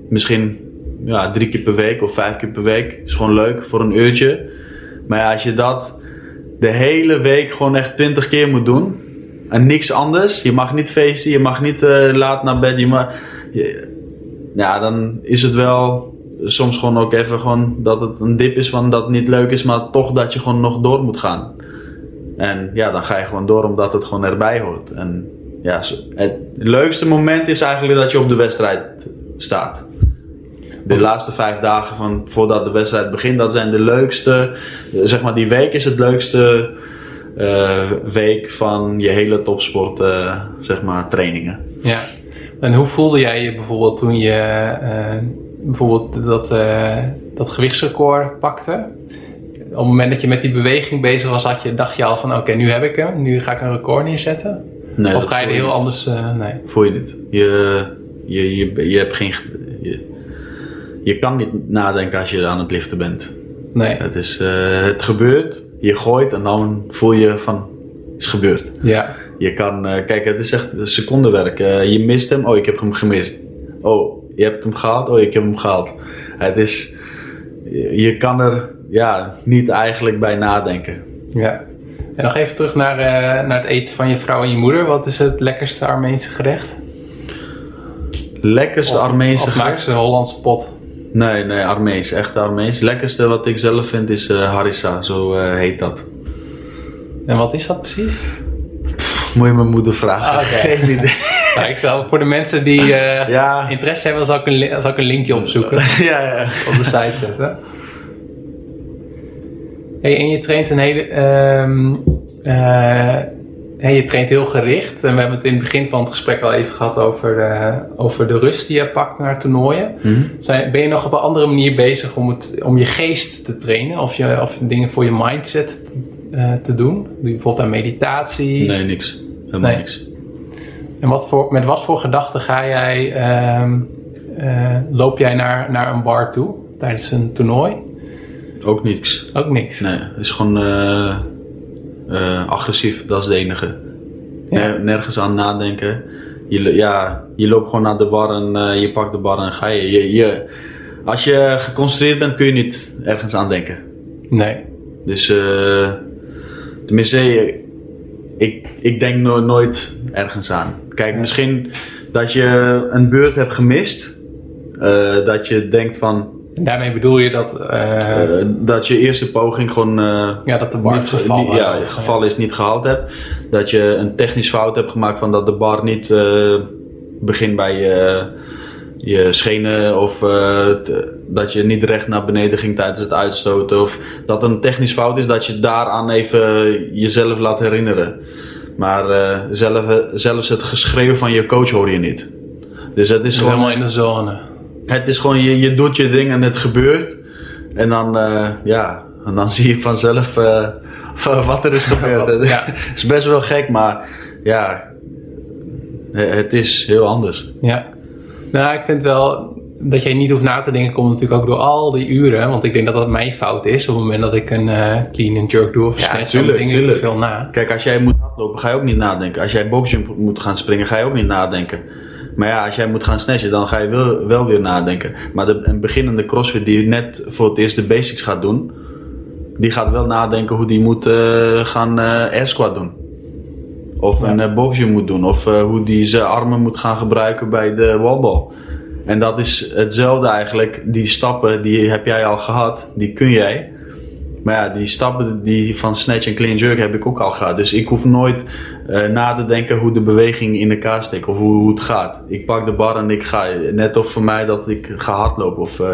misschien ja, drie keer per week of vijf keer per week. Is gewoon leuk voor een uurtje. Maar als je dat de hele week gewoon echt twintig keer moet doen en niks anders. Je mag niet feesten, je mag niet uh, laat naar bed. Je mag, je, ja, dan is het wel soms gewoon ook even gewoon dat het een dip is van dat het niet leuk is, maar toch dat je gewoon nog door moet gaan. En ja, dan ga je gewoon door omdat het gewoon erbij hoort. En ja, het leukste moment is eigenlijk dat je op de wedstrijd staat. De laatste vijf dagen van, voordat de wedstrijd begint, dat zijn de leukste. Zeg maar, die week is het leukste uh, week van je hele topsport, uh, zeg maar, trainingen. Ja. En hoe voelde jij je bijvoorbeeld toen je uh, bijvoorbeeld dat, dat gewichtsrecord pakte? Op het moment dat je met die beweging bezig was, had je, dacht je al van oké, okay, nu heb ik hem, nu ga ik een record neerzetten? Nee, of ga je er heel anders? nee. Voel je niet. Je, je, je, je hebt geen. Je, je kan niet nadenken als je aan het liften bent. Nee. Het, is, uh, het gebeurt, je gooit en dan voel je van het is gebeurd. Ja. Je kan, uh, kijk, het is echt secondenwerk. Uh, je mist hem, oh ik heb hem gemist. Oh, je hebt hem gehaald, oh ik heb hem gehaald. Het is, je kan er ja, niet eigenlijk bij nadenken. Ja. En nog even terug naar, naar het eten van je vrouw en je moeder. Wat is het lekkerste Armeense gerecht? Lekkerste of, Armeense of gerecht? ze Hollandse pot? Nee, nee, Armees. Echt Armees. Lekkerste wat ik zelf vind is uh, harissa, zo uh, heet dat. En wat is dat precies? Moet je mijn moeder vragen. Ah, okay. Geen idee. nou, ik zal, voor de mensen die uh, ja. interesse hebben, zal ik, een, zal ik een linkje opzoeken. ja, ja. Op de site zetten. Hey, en je traint een hele... Um, Hey, je traint heel gericht. En we hebben het in het begin van het gesprek al even gehad over de, over de rust die je pakt naar toernooien. Mm-hmm. Zijn, ben je nog op een andere manier bezig om, het, om je geest te trainen? Of, je, of dingen voor je mindset uh, te doen? Doe je bijvoorbeeld aan meditatie? Nee, niks. Helemaal Nee. niks. En wat voor, met wat voor gedachten ga jij, ehm, eh, loop jij naar, naar een bar toe tijdens een toernooi? Ook niks. Ook niks. Nee, het is gewoon eh, eh, agressief, dat is de enige. Ja. Ner- nergens aan nadenken. Je, ja, je loopt gewoon naar de bar en je pakt de bar en ga je. je, je als je geconcentreerd bent kun je niet ergens aan denken. Nee. Dus eh tenminste, ik, ik denk no- nooit ergens aan. Kijk, misschien dat je een beurt hebt gemist. eh, dat je denkt van En daarmee bedoel je dat, eh, eh, dat je eerste poging gewoon ja, dat de bar niet, gevallen niet- ja, geval is niet gehaald hebt. Dat je een technisch fout hebt gemaakt van dat de bar niet begint bij je, schenen of eh, dat je niet recht naar beneden ging tijdens het uitstoten. Of dat een technisch fout is dat je daaraan even jezelf laat herinneren. Maar zelf, zelfs het geschreeuw van je coach hoor je niet. Dus het is gewoon helemaal in de zone. het is gewoon, je, je doet je ding en het gebeurt. En dan, ja, en dan zie je vanzelf wat er is gebeurd. Ja. Het is best wel gek, maar ja, het is heel anders. Ja. Nou, ik vind wel dat jij niet hoeft na te denken, komt natuurlijk ook door al die uren. Want ik denk dat dat mijn fout is. Op het moment dat ik een eh, clean and jerk doe of Ja, snatch, dan denk ik te veel na. Kijk, als jij moet hardlopen, ga je ook niet nadenken. Als jij boxjump moet gaan springen, ga je ook niet nadenken. Maar ja, als jij moet gaan snatchen, dan ga je wel, wel weer nadenken. Maar de, een beginnende crossfit die net voor het eerst de basics gaat doen, die gaat wel nadenken hoe die moet eh, gaan eh air squat doen. Of Ja. een uh, boxjump moet doen. Of eh, hoe die zijn armen moet gaan gebruiken bij de wallball. En dat is hetzelfde eigenlijk. Die stappen, die heb jij al gehad. Die kun jij. Maar ja, die stappen die van snatch en clean jerk heb ik ook al gehad. Dus ik hoef nooit eh, na te denken hoe de beweging in elkaar steekt of hoe, hoe het gaat. Ik pak de bar en ik ga. Net of voor mij dat ik ga hardlopen. Of, eh,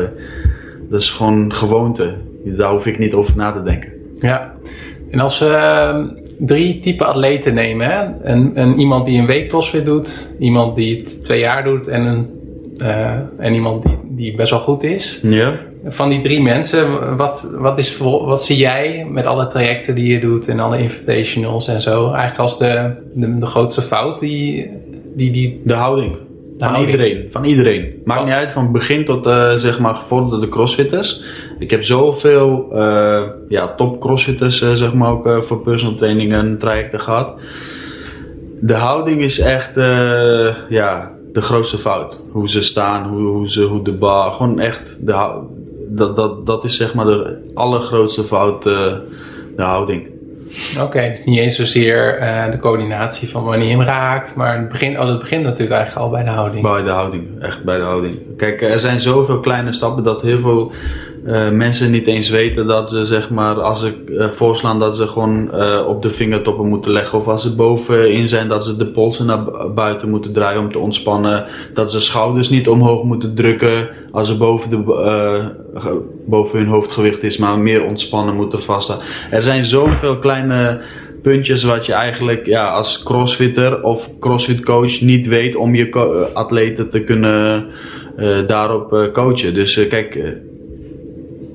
dat is gewoon gewoonte. Daar hoef ik niet over na te denken. Ja. En als, eh, drie typen atleten nemen. Hè? Een, een, iemand die een week crossfit doet, iemand die het twee jaar doet en, een, uh, en iemand die, die best wel goed is. Ja. Van die drie mensen, wat, wat, is, wat zie jij met alle trajecten die je doet en alle invitationals en zo, eigenlijk als de, de, de grootste fout die, die, die... De houding. Van iedereen, van iedereen. Maakt niet uit, van begin tot uh, zeg maar gevorderde crossfitters. Ik heb zoveel uh, ja, top crossfitters uh, zeg maar ook voor personal training en trajecten gehad. De houding is echt ja, de grootste fout. Hoe ze staan, hoe, hoe, ze, hoe de bar, gewoon echt, de, dat, dat, dat is zeg maar de allergrootste fout, de houding. Oké, dus niet eens zozeer uh, de coördinatie van wanneer je hem raakt, maar het begint, oh, het begint natuurlijk eigenlijk al bij de houding. Bij de houding, echt bij de houding. Kijk, er zijn zoveel kleine stappen dat heel veel uh, mensen niet eens weten dat ze, zeg maar, als ze uh, voorslaan, dat ze gewoon op de vingertoppen moeten leggen. Of als ze bovenin zijn, dat ze de polsen naar buiten moeten draaien om te ontspannen. Dat ze schouders niet omhoog moeten drukken als ze boven, de, boven hun hoofdgewicht is, maar meer ontspannen moeten vaststaan. Er zijn zoveel kleine puntjes wat je eigenlijk ja, als crossfitter of crossfit coach niet weet om je atleten te kunnen daarop coachen. Dus kijk,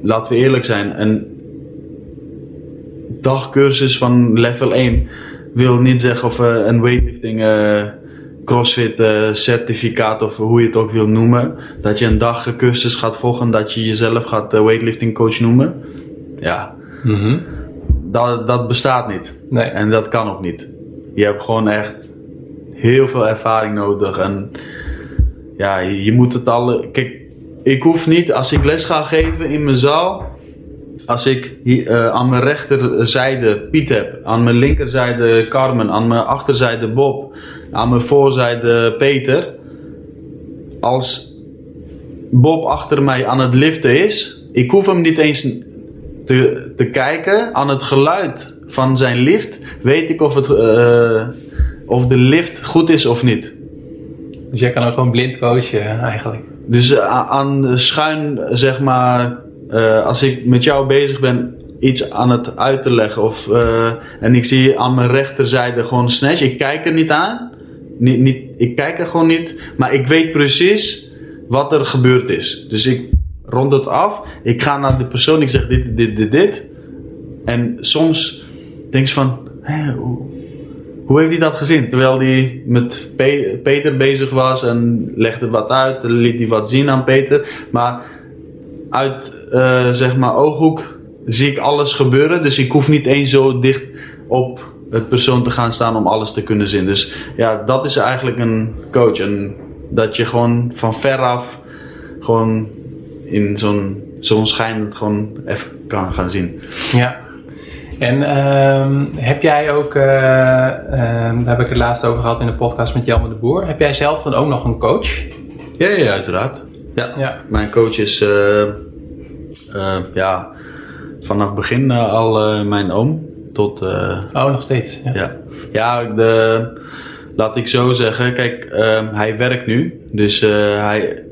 laten we eerlijk zijn, een dagcursus van level 1 wil niet zeggen of een weightlifting crossfit certificaat of hoe je het ook wil noemen, dat je een dagcursus gaat volgen, dat je jezelf gaat weightlifting coach noemen. Ja. Mm -hmm dat, dat bestaat niet. Nee. En dat kan ook niet. Je hebt gewoon echt heel veel ervaring nodig. En ja, je moet het al. Kijk, ik hoef niet, als ik les ga geven in mijn zaal. Als ik uh, aan mijn rechterzijde Piet heb, aan mijn linkerzijde Carmen, aan mijn achterzijde Bob, aan mijn voorzijde Peter. Als Bob achter mij aan het liften is, ik hoef hem niet eens te, te kijken aan het geluid van zijn lift, weet ik of, het, uh, of de lift goed is of niet. Dus jij kan ook gewoon blind coachen eigenlijk. Dus uh, aan schuin, zeg maar, uh, als ik met jou bezig ben, iets aan het uit te leggen. Of, en ik zie aan mijn rechterzijde gewoon snatch. Ik kijk er niet aan. Niet, niet, ik kijk er gewoon niet. Maar ik weet precies wat er gebeurd is. Dus ik rond het af. Ik ga naar de persoon, ik zeg dit, dit, dit, dit. En soms denk je van, hè, hoe, heeft hij dat gezien? Terwijl hij met Peter bezig was en legde wat uit, liet hij wat zien aan Peter. Maar uit uh, zeg maar ooghoek zie ik alles gebeuren. Dus ik hoef niet eens zo dicht op het persoon te gaan staan om alles te kunnen zien. Dus ja, dat is eigenlijk een coach. En dat je gewoon van veraf gewoon in zo'n zo'n schijn gewoon even kan gaan zien. Ja. En uh, heb jij ook, uh, uh, daar heb ik het laatst over gehad in de podcast met Jelme de Boer. Heb jij zelf dan ook nog een coach? Ja, ja uiteraard. Ja. ja. Mijn coach is uh, ja, vanaf begin al mijn oom. Tot, oh, nog steeds. Ja, ja. ja de, laat ik zo zeggen. Kijk, ehm, hij werkt nu. Dus hij,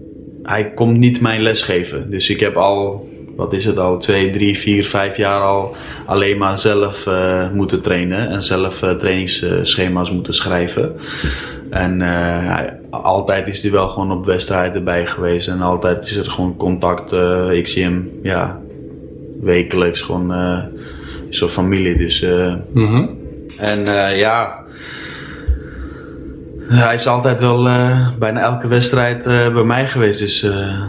hij komt niet mijn les geven. Dus ik heb al, wat is het al, twee, drie, vier, vijf jaar al alleen maar zelf uh, moeten trainen. En zelf uh, trainingsschema's moeten schrijven. En uh, altijd is hij wel gewoon op wedstrijden bij geweest. En altijd is er gewoon contact. ik zie hem, ja, wekelijks gewoon soort familie. Dus, mm -hmm. En ja hij is altijd wel uh, bijna elke wedstrijd uh, bij mij geweest. Dus, uh,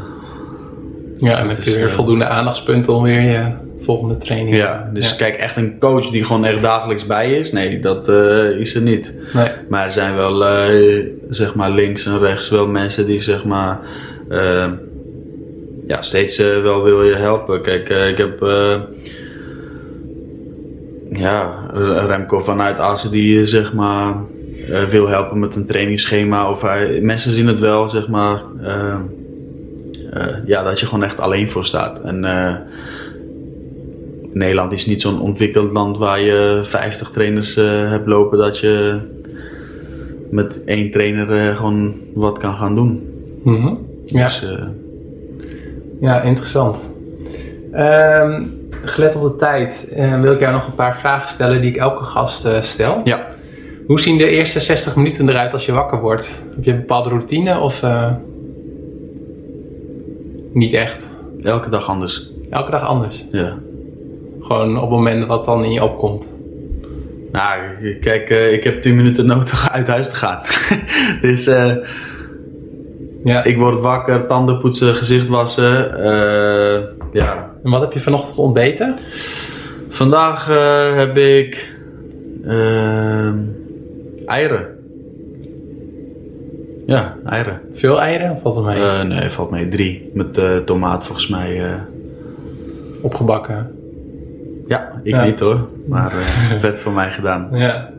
ja, en heb je weer voldoende aandachtspunten om weer je volgende training Ja, dus ja. kijk, echt een coach die gewoon echt dagelijks bij is. Nee, dat is er niet. Nee. Maar er zijn wel, zeg maar, links en rechts wel mensen die, zeg maar, ja, steeds wel wil je helpen. Kijk, ik heb ja, Remco vanuit Assen die, zeg maar uh, wil helpen met een trainingsschema. Of hij, mensen zien het wel, zeg maar, uh, ja, dat je gewoon echt alleen voor staat. En Nederland is niet zo'n ontwikkeld land waar je 50 trainers hebt lopen dat je met één trainer gewoon wat kan gaan doen. Mm -hmm. Ja. Dus, ja, interessant. Um, gelet op de tijd eh, wil ik jou nog een paar vragen stellen die ik elke gast eh, stel. Ja. Hoe zien de eerste 60 minuten eruit als je wakker wordt? Heb je een bepaalde routine of eh, niet echt? Elke dag anders. Elke dag anders. Ja. Gewoon op het moment wat dan in je opkomt. Nou, kijk, eh, ik heb 10 minuten nodig uit huis te gaan. dus eh, Ja. ik word wakker, tanden poetsen, gezicht wassen. eh, ja. En wat heb je vanochtend ontbeten? Vandaag eh, heb ik ehm, eieren. Ja, eieren. Veel eieren of valt het mee? Eh, nee, valt mee. Drie. Met eh, tomaat volgens mij. eh. Opgebakken. ja, ik Ja. niet hoor. Maar eh werd voor mij gedaan. Ja.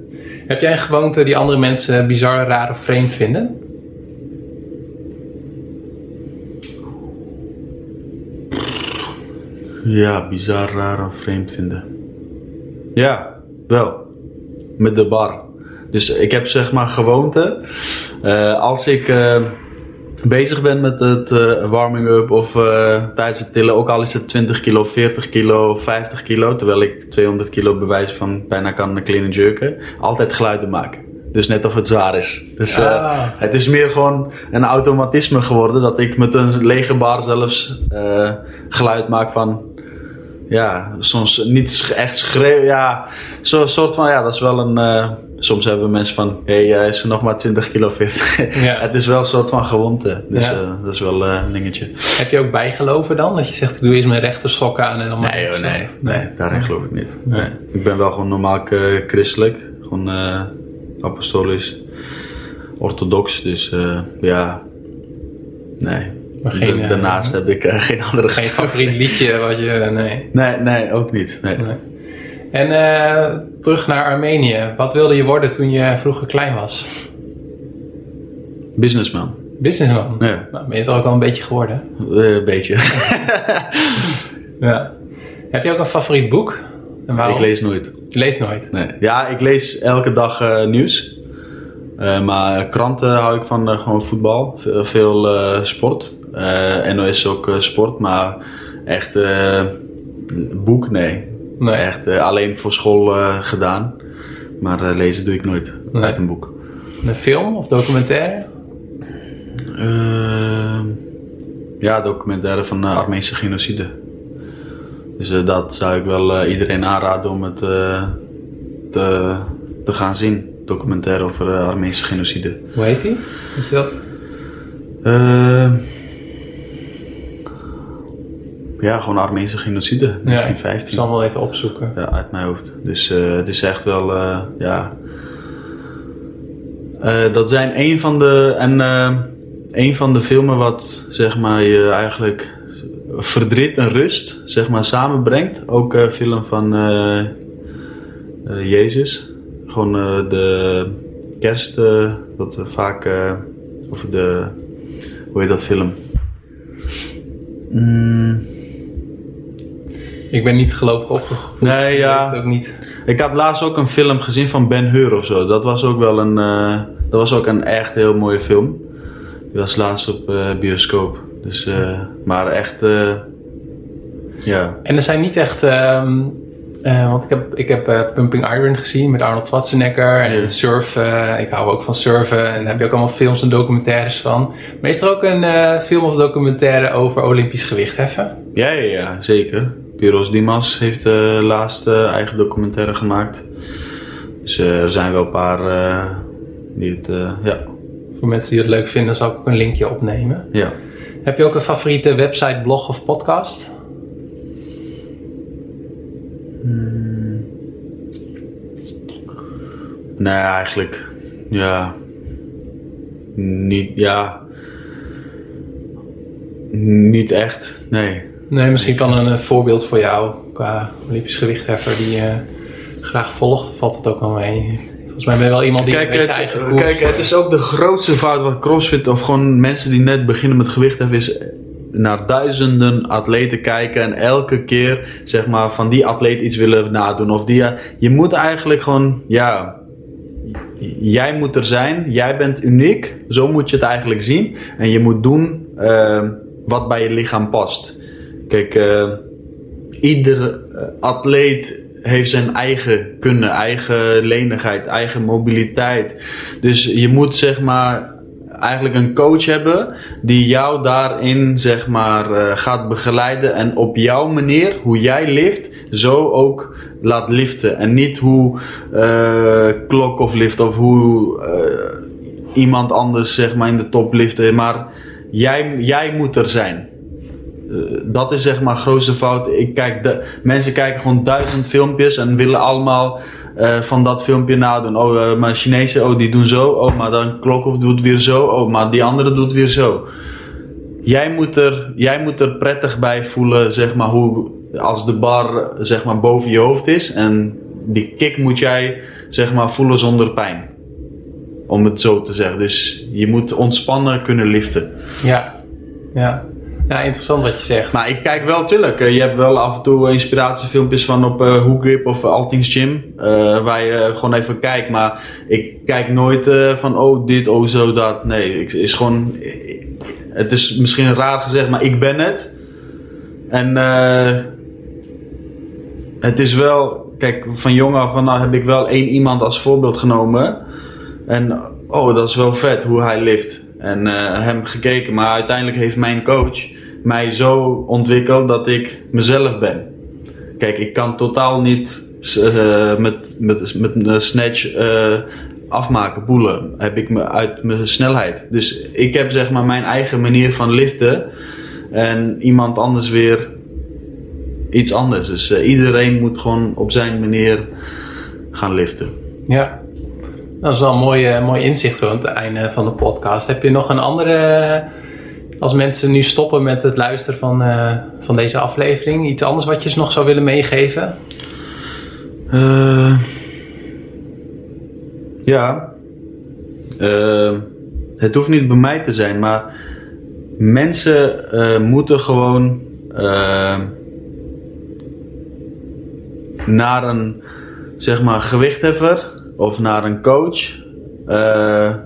Heb jij een gewoonte die andere mensen bizar, raar of vreemd vinden? Ja, bizar, raar of vreemd vinden. Ja, wel. Met de bar. Dus ik heb zeg maar gewoonte. eh, als ik eh, bezig ben met het eh, warming up of tijdens het tillen, ook al is het 20 kilo, 40 kilo, 50 kilo, terwijl ik 200 kilo bewijs van bijna kan clean jerken, altijd geluiden maken. Dus net of het zwaar is. Dus Ah. het is meer gewoon een automatisme geworden dat ik met een lege bar zelfs geluid maak van ja, soms niet echt schreeuwen. Ja, zo'n soort van, ja, dat is wel een. eh, soms hebben mensen van, hé, hey, is er nog maar 20 kilo fit. Ja. het is wel een soort van gewoonte. Dus Ja. eh, dat is wel eh, een dingetje. Heb je ook bijgeloven dan? Dat je zegt, ik doe eerst mijn rechtersok aan en dan... Nee, hoor, nee, nee, daarin geloof ik niet. Nee. Nee. Ik ben wel gewoon normaal eh, christelijk, gewoon eh, apostolisch, orthodox. Dus eh, ja, nee. Maar geen, Da- eh, Daarnaast heb ik eh, geen andere Geen favoriet liedje wat je... Nee. Nee, nee, ook niet. Nee. nee. En eh, terug naar Armenië. Wat wilde je worden toen je vroeger klein was? Businessman. Businessman? Ja. Nou, ben je het ook al een beetje geworden? Eh, een beetje. Ja. Heb je ook een favoriet boek? En waarom? ik lees nooit. Je leest nooit? Nee. Ja, ik lees elke dag eh, nieuws. Eh, maar kranten hou ik van eh, gewoon voetbal. Veel, veel eh, sport. Eh, NOS ook eh, sport, maar echt eh, boek, nee. Nee. Echt alleen voor school gedaan. Maar lezen doe ik nooit Nee. uit een boek. Een film of documentaire? Eh, ja, documentaire van de Armeense genocide. Dus dat zou ik wel iedereen aanraden om het te, te gaan zien. Documentaire over de Armeense genocide. Hoe heet die? Weet je dat? Ja, gewoon Armeense genocide. Ja, ik 1915. zal hem wel even opzoeken. Ja, uit mijn hoofd. Dus eh, het is echt wel, eh, ja. Eh, dat zijn een van de, en een van de filmen wat, zeg maar, je eigenlijk verdriet en rust, zeg maar, samenbrengt. Ook een film van Jezus. Gewoon de kerst, wat we vaak, of de, hoe heet dat film? Mm, Ik ben niet gelovig opgegroeid. Nee, ja. Ook niet. Ik had laatst ook een film gezien van Ben Hur of zo. Dat was ook wel een, eh, dat was ook een echt heel mooie film. Die was laatst op eh, bioscoop. Dus, eh, maar echt, ja. En er zijn niet echt... ehm, eh, want ik heb, ik heb Pumping Iron gezien met Arnold Schwarzenegger. En surfen. Ik hou ook van surfen. En daar heb je ook allemaal films en documentaires van. Maar is er ook een film of documentaire over Olympisch gewichtheffen? Ja, ja, ja, zeker. Piros Dimas heeft uh, laatst uh, eigen documentaire gemaakt. Dus uh, er zijn wel een paar die het, ja. Voor mensen die het leuk vinden zal ik ook een linkje opnemen. Ja. Heb je ook een favoriete website, blog of podcast? Hmm. Nee, eigenlijk. Ja. Niet, ja. Niet echt, nee. Nee, misschien kan een, een voorbeeld voor jou qua Olympisch gewichtheffer die je graag volgt. Valt het ook wel mee? Volgens mij ben je wel iemand die kijk, het, eigen kijk, het is ook de grootste fout wat CrossFit of gewoon mensen die net beginnen met gewichtheffen is naar duizenden atleten kijken en elke keer zeg maar van die atleet iets willen nadoen of die je moet eigenlijk gewoon ja jij moet er zijn, jij bent uniek, zo moet je het eigenlijk zien en je moet doen uh, wat bij je lichaam past. Kijk, uh, ieder eh, atleet heeft zijn eigen kunnen, eigen lenigheid, eigen mobiliteit. Dus je moet zeg maar eigenlijk een coach hebben die jou daarin zeg maar eh, gaat begeleiden en op jouw manier, hoe jij lift, zo ook laat liften. En niet hoe uh, klok of lift of hoe iemand anders zeg maar in de top liften, maar jij, jij moet er zijn. Dat is zeg maar grootste fout. Ik kijk de, mensen kijken gewoon duizend filmpjes en willen allemaal uh, van dat filmpje nadoen. Oh, uh, maar Chinezen, oh, die doen zo. Oh, maar dan Klokhoff doet weer zo. Oh, maar die andere doet weer zo. Jij moet er, jij moet er prettig bij voelen, zeg maar, hoe, als de bar, zeg maar, boven je hoofd is. En die kick moet jij, zeg maar, voelen zonder pijn. Om het zo te zeggen. Dus je moet ontspannen kunnen liften. Ja, ja. Ja, interessant wat je zegt. Maar ik kijk wel, tuurlijk. Uh, je hebt wel af en toe inspiratiefilmpjes van op uh, of Altings Gym. Waar je gewoon even kijkt. Maar ik kijk nooit van oh dit, oh zo, dat. Nee, het is gewoon... Het is misschien raar gezegd, maar ik ben het. En het is wel... Kijk, van jong af aan heb ik wel één iemand als voorbeeld genomen. En oh, dat is wel vet hoe hij lift. En hem gekeken. Maar uiteindelijk heeft mijn coach mij zo ontwikkeld dat ik mezelf ben. Kijk, ik kan totaal niet uh, met, met, met een snatch uh, afmaken, boelen. Heb ik me uit mijn snelheid. Dus ik heb zeg maar mijn eigen manier van liften. En iemand anders weer iets anders. Dus uh, iedereen moet gewoon op zijn manier gaan liften. Ja, dat is wel een mooi, mooi inzicht aan het einde van de podcast. Heb je nog een andere als mensen nu stoppen met het luisteren van, uh, van deze aflevering, iets anders wat je ze nog zou willen meegeven? Uh, ja. Uh, het hoeft niet bij mij te zijn, maar mensen moeten gewoon naar een zeg maar gewichtheffer of naar een coach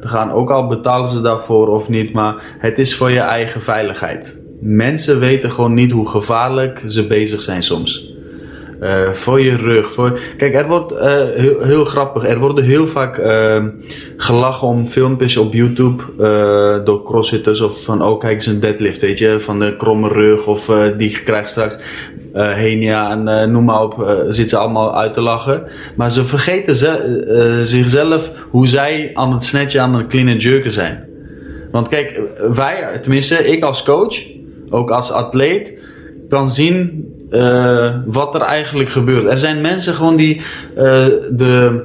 te gaan. Ook al betalen ze daarvoor of niet, maar het is voor je eigen veiligheid. Mensen weten gewoon niet hoe gevaarlijk ze bezig zijn soms. Uh, voor je rug. Voor... Kijk, er wordt heel, heel, grappig. Er worden heel vaak uh, gelachen om filmpjes op YouTube door crossfitters. Of van, oh kijk eens een deadlift, weet je. Van de kromme rug. Of die krijgt straks uh, Henia en uh, noem maar op, uh, zitten ze allemaal uit te lachen. Maar ze vergeten ze, zichzelf hoe zij aan het snatchen, aan het clean jerken zijn. Want kijk, wij, tenminste ik als coach, ook als atleet, kan zien wat er eigenlijk gebeurt. Er zijn mensen gewoon die de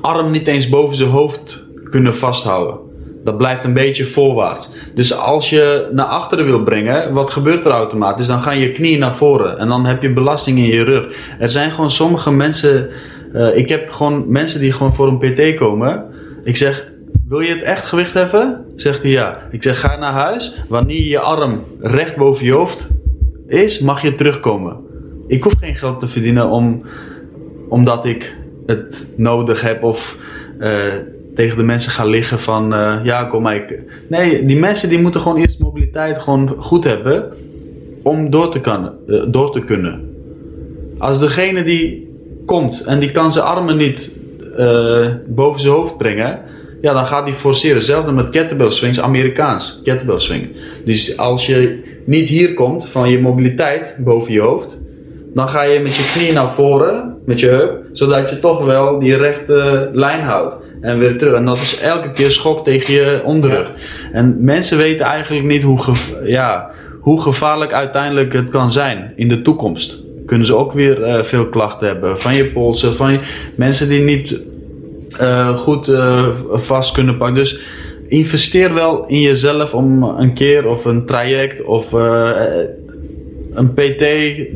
arm niet eens boven zijn hoofd kunnen vasthouden. Dat blijft een beetje voorwaarts. Dus als je naar achteren wil brengen, wat gebeurt er automatisch? Dan gaan je knieën naar voren en dan heb je belasting in je rug. Er zijn gewoon sommige mensen. Uh, ik heb gewoon mensen die gewoon voor een PT komen. Ik zeg, wil je het echt gewicht hebben? Zegt hij ja. Ik zeg, ga naar huis. Wanneer je arm recht boven je hoofd is, mag je terugkomen. Ik hoef geen geld te verdienen om, omdat ik het nodig heb of uh, tegen de mensen gaan liggen van uh, ja kom ik... Nee, die mensen die moeten gewoon eerst mobiliteit gewoon goed hebben om door te, kan, uh, door te kunnen. Als degene die komt en die kan zijn armen niet uh, boven zijn hoofd brengen, ja dan gaat hij forceren. Hetzelfde met kettlebell swings, Amerikaans kettlebell swing. Dus als je niet hier komt van je mobiliteit boven je hoofd, dan ga je met je knie naar voren, met je heup, zodat je toch wel die rechte lijn houdt. En weer terug. En dat is elke keer schok tegen je onderrug. En mensen weten eigenlijk niet hoe, ja, hoe gevaarlijk uiteindelijk het kan zijn in de toekomst. Kunnen ze ook weer uh, veel klachten hebben van je polsen, van je, mensen die niet uh, goed uh, vast kunnen pakken. Dus investeer wel in jezelf om een keer of een traject of een PT,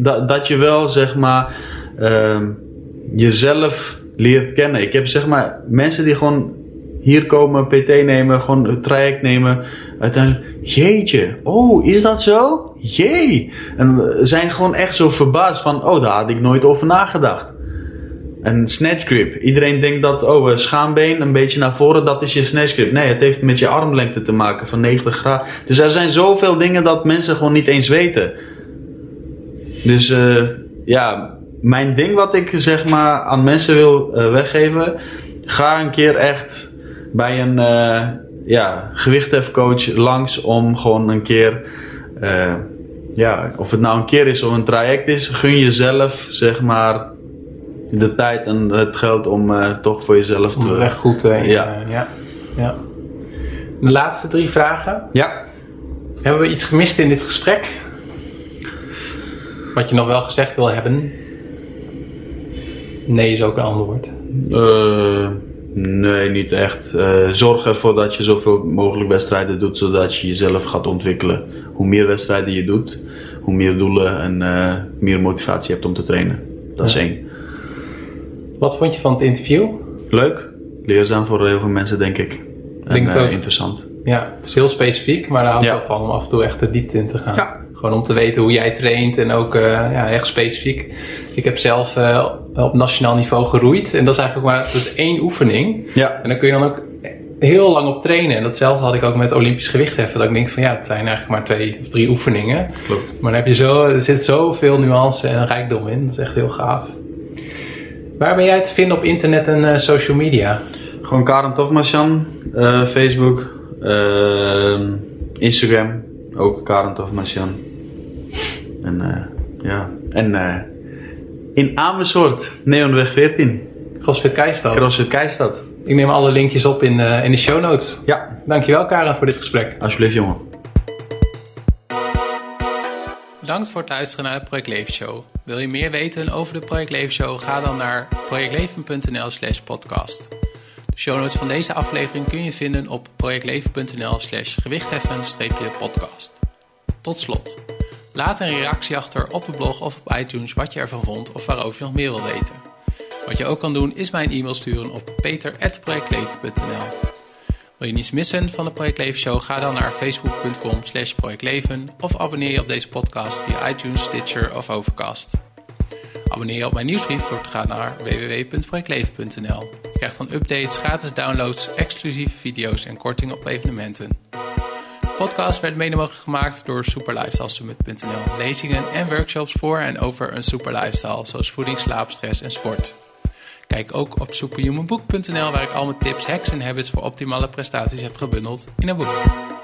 dat, dat je wel zeg maar uh, jezelf leert kennen. Ik heb zeg maar mensen die gewoon hier komen, PT nemen, gewoon een traject nemen. Uiteindelijk, jeetje, oh, is dat zo? Jee! En zijn gewoon echt zo verbaasd van, oh, daar had ik nooit over nagedacht. Een snatch grip. Iedereen denkt dat, oh, schaambeen een beetje naar voren, dat is je snatch grip. Nee, het heeft met je armlengte te maken van 90 graden. Dus er zijn zoveel dingen dat mensen gewoon niet eens weten. Dus uh, ja, mijn ding wat ik zeg maar aan mensen wil uh, weggeven. Ga een keer echt bij een uh, ja, gewichthefcoach langs om gewoon een keer. Uh, ja, of het nou een keer is of een traject is, gun jezelf zeg maar de tijd en het geld om toch voor jezelf te. Echt goed te ja. ja. ja. De laatste drie vragen. Ja. Hebben we iets gemist in dit gesprek? Wat je nog wel gezegd wil hebben? Nee is ook een antwoord. Uh, nee, niet echt. Uh, zorg ervoor dat je zoveel mogelijk wedstrijden doet, zodat je jezelf gaat ontwikkelen. Hoe meer wedstrijden je doet, hoe meer doelen en uh, meer motivatie hebt om te trainen. Dat is één. Wat vond je van het interview? Leuk. Leerzaam voor heel veel mensen, denk ik. En denk ook, interessant. Ja, het is heel specifiek, maar daar hou ik ja. wel van om af en toe echt de diepte in te gaan. Ja. Gewoon om te weten hoe jij traint en ook ja, echt specifiek. Ik heb zelf uh, op nationaal niveau geroeid. En dat is eigenlijk maar dat is één oefening. Ja. En dan kun je dan ook heel lang op trainen. En datzelfde had ik ook met Olympisch gewichtheffen. Dat ik denk van ja, het zijn eigenlijk maar twee of drie oefeningen. Klopt. Maar dan heb je zo, er zit zoveel nuance en rijkdom in. Dat is echt heel gaaf. Waar ben jij te vinden op internet en uh, social media? Gewoon Karen Tofmasjan. Uh, Facebook. Instagram. Ook Karen Tofmasjan. En ja. En in Amersfoort, Neonweg 14. CrossFit Keistad. CrossFit Keistad. Ik neem alle linkjes op in, uh, in de show notes. Ja. Dankjewel Karen voor dit gesprek. Alsjeblieft jongen. Bedankt voor het luisteren naar de Project Leven Show. Wil je meer weten over de Project Leven Show? Ga dan naar projectleven.nl slash podcast. De show notes van deze aflevering kun je vinden op projectleven.nl slash gewichtheffen-podcast. Tot slot. Laat een reactie achter op de blog of op iTunes wat je ervan vond of waarover je nog meer wil weten. Wat je ook kan doen is mij een e-mail sturen op peter.projectleven.nl Wil je niets missen van de Project Show? Ga dan naar facebook.com slash projectleven of abonneer je op deze podcast via iTunes, Stitcher of Overcast. Abonneer je op mijn nieuwsbrief door te gaan naar www.projectleven.nl. Je krijgt dan updates, gratis downloads, exclusieve video's en kortingen op evenementen podcast werd mede mogelijk gemaakt door superlifestylesummit.nl. Lezingen en workshops voor en over een super lifestyle, zoals voeding, slaap, stress en sport. Kijk ook op superhumanbook.nl waar ik al mijn tips, hacks en habits voor optimale prestaties heb gebundeld in een boek.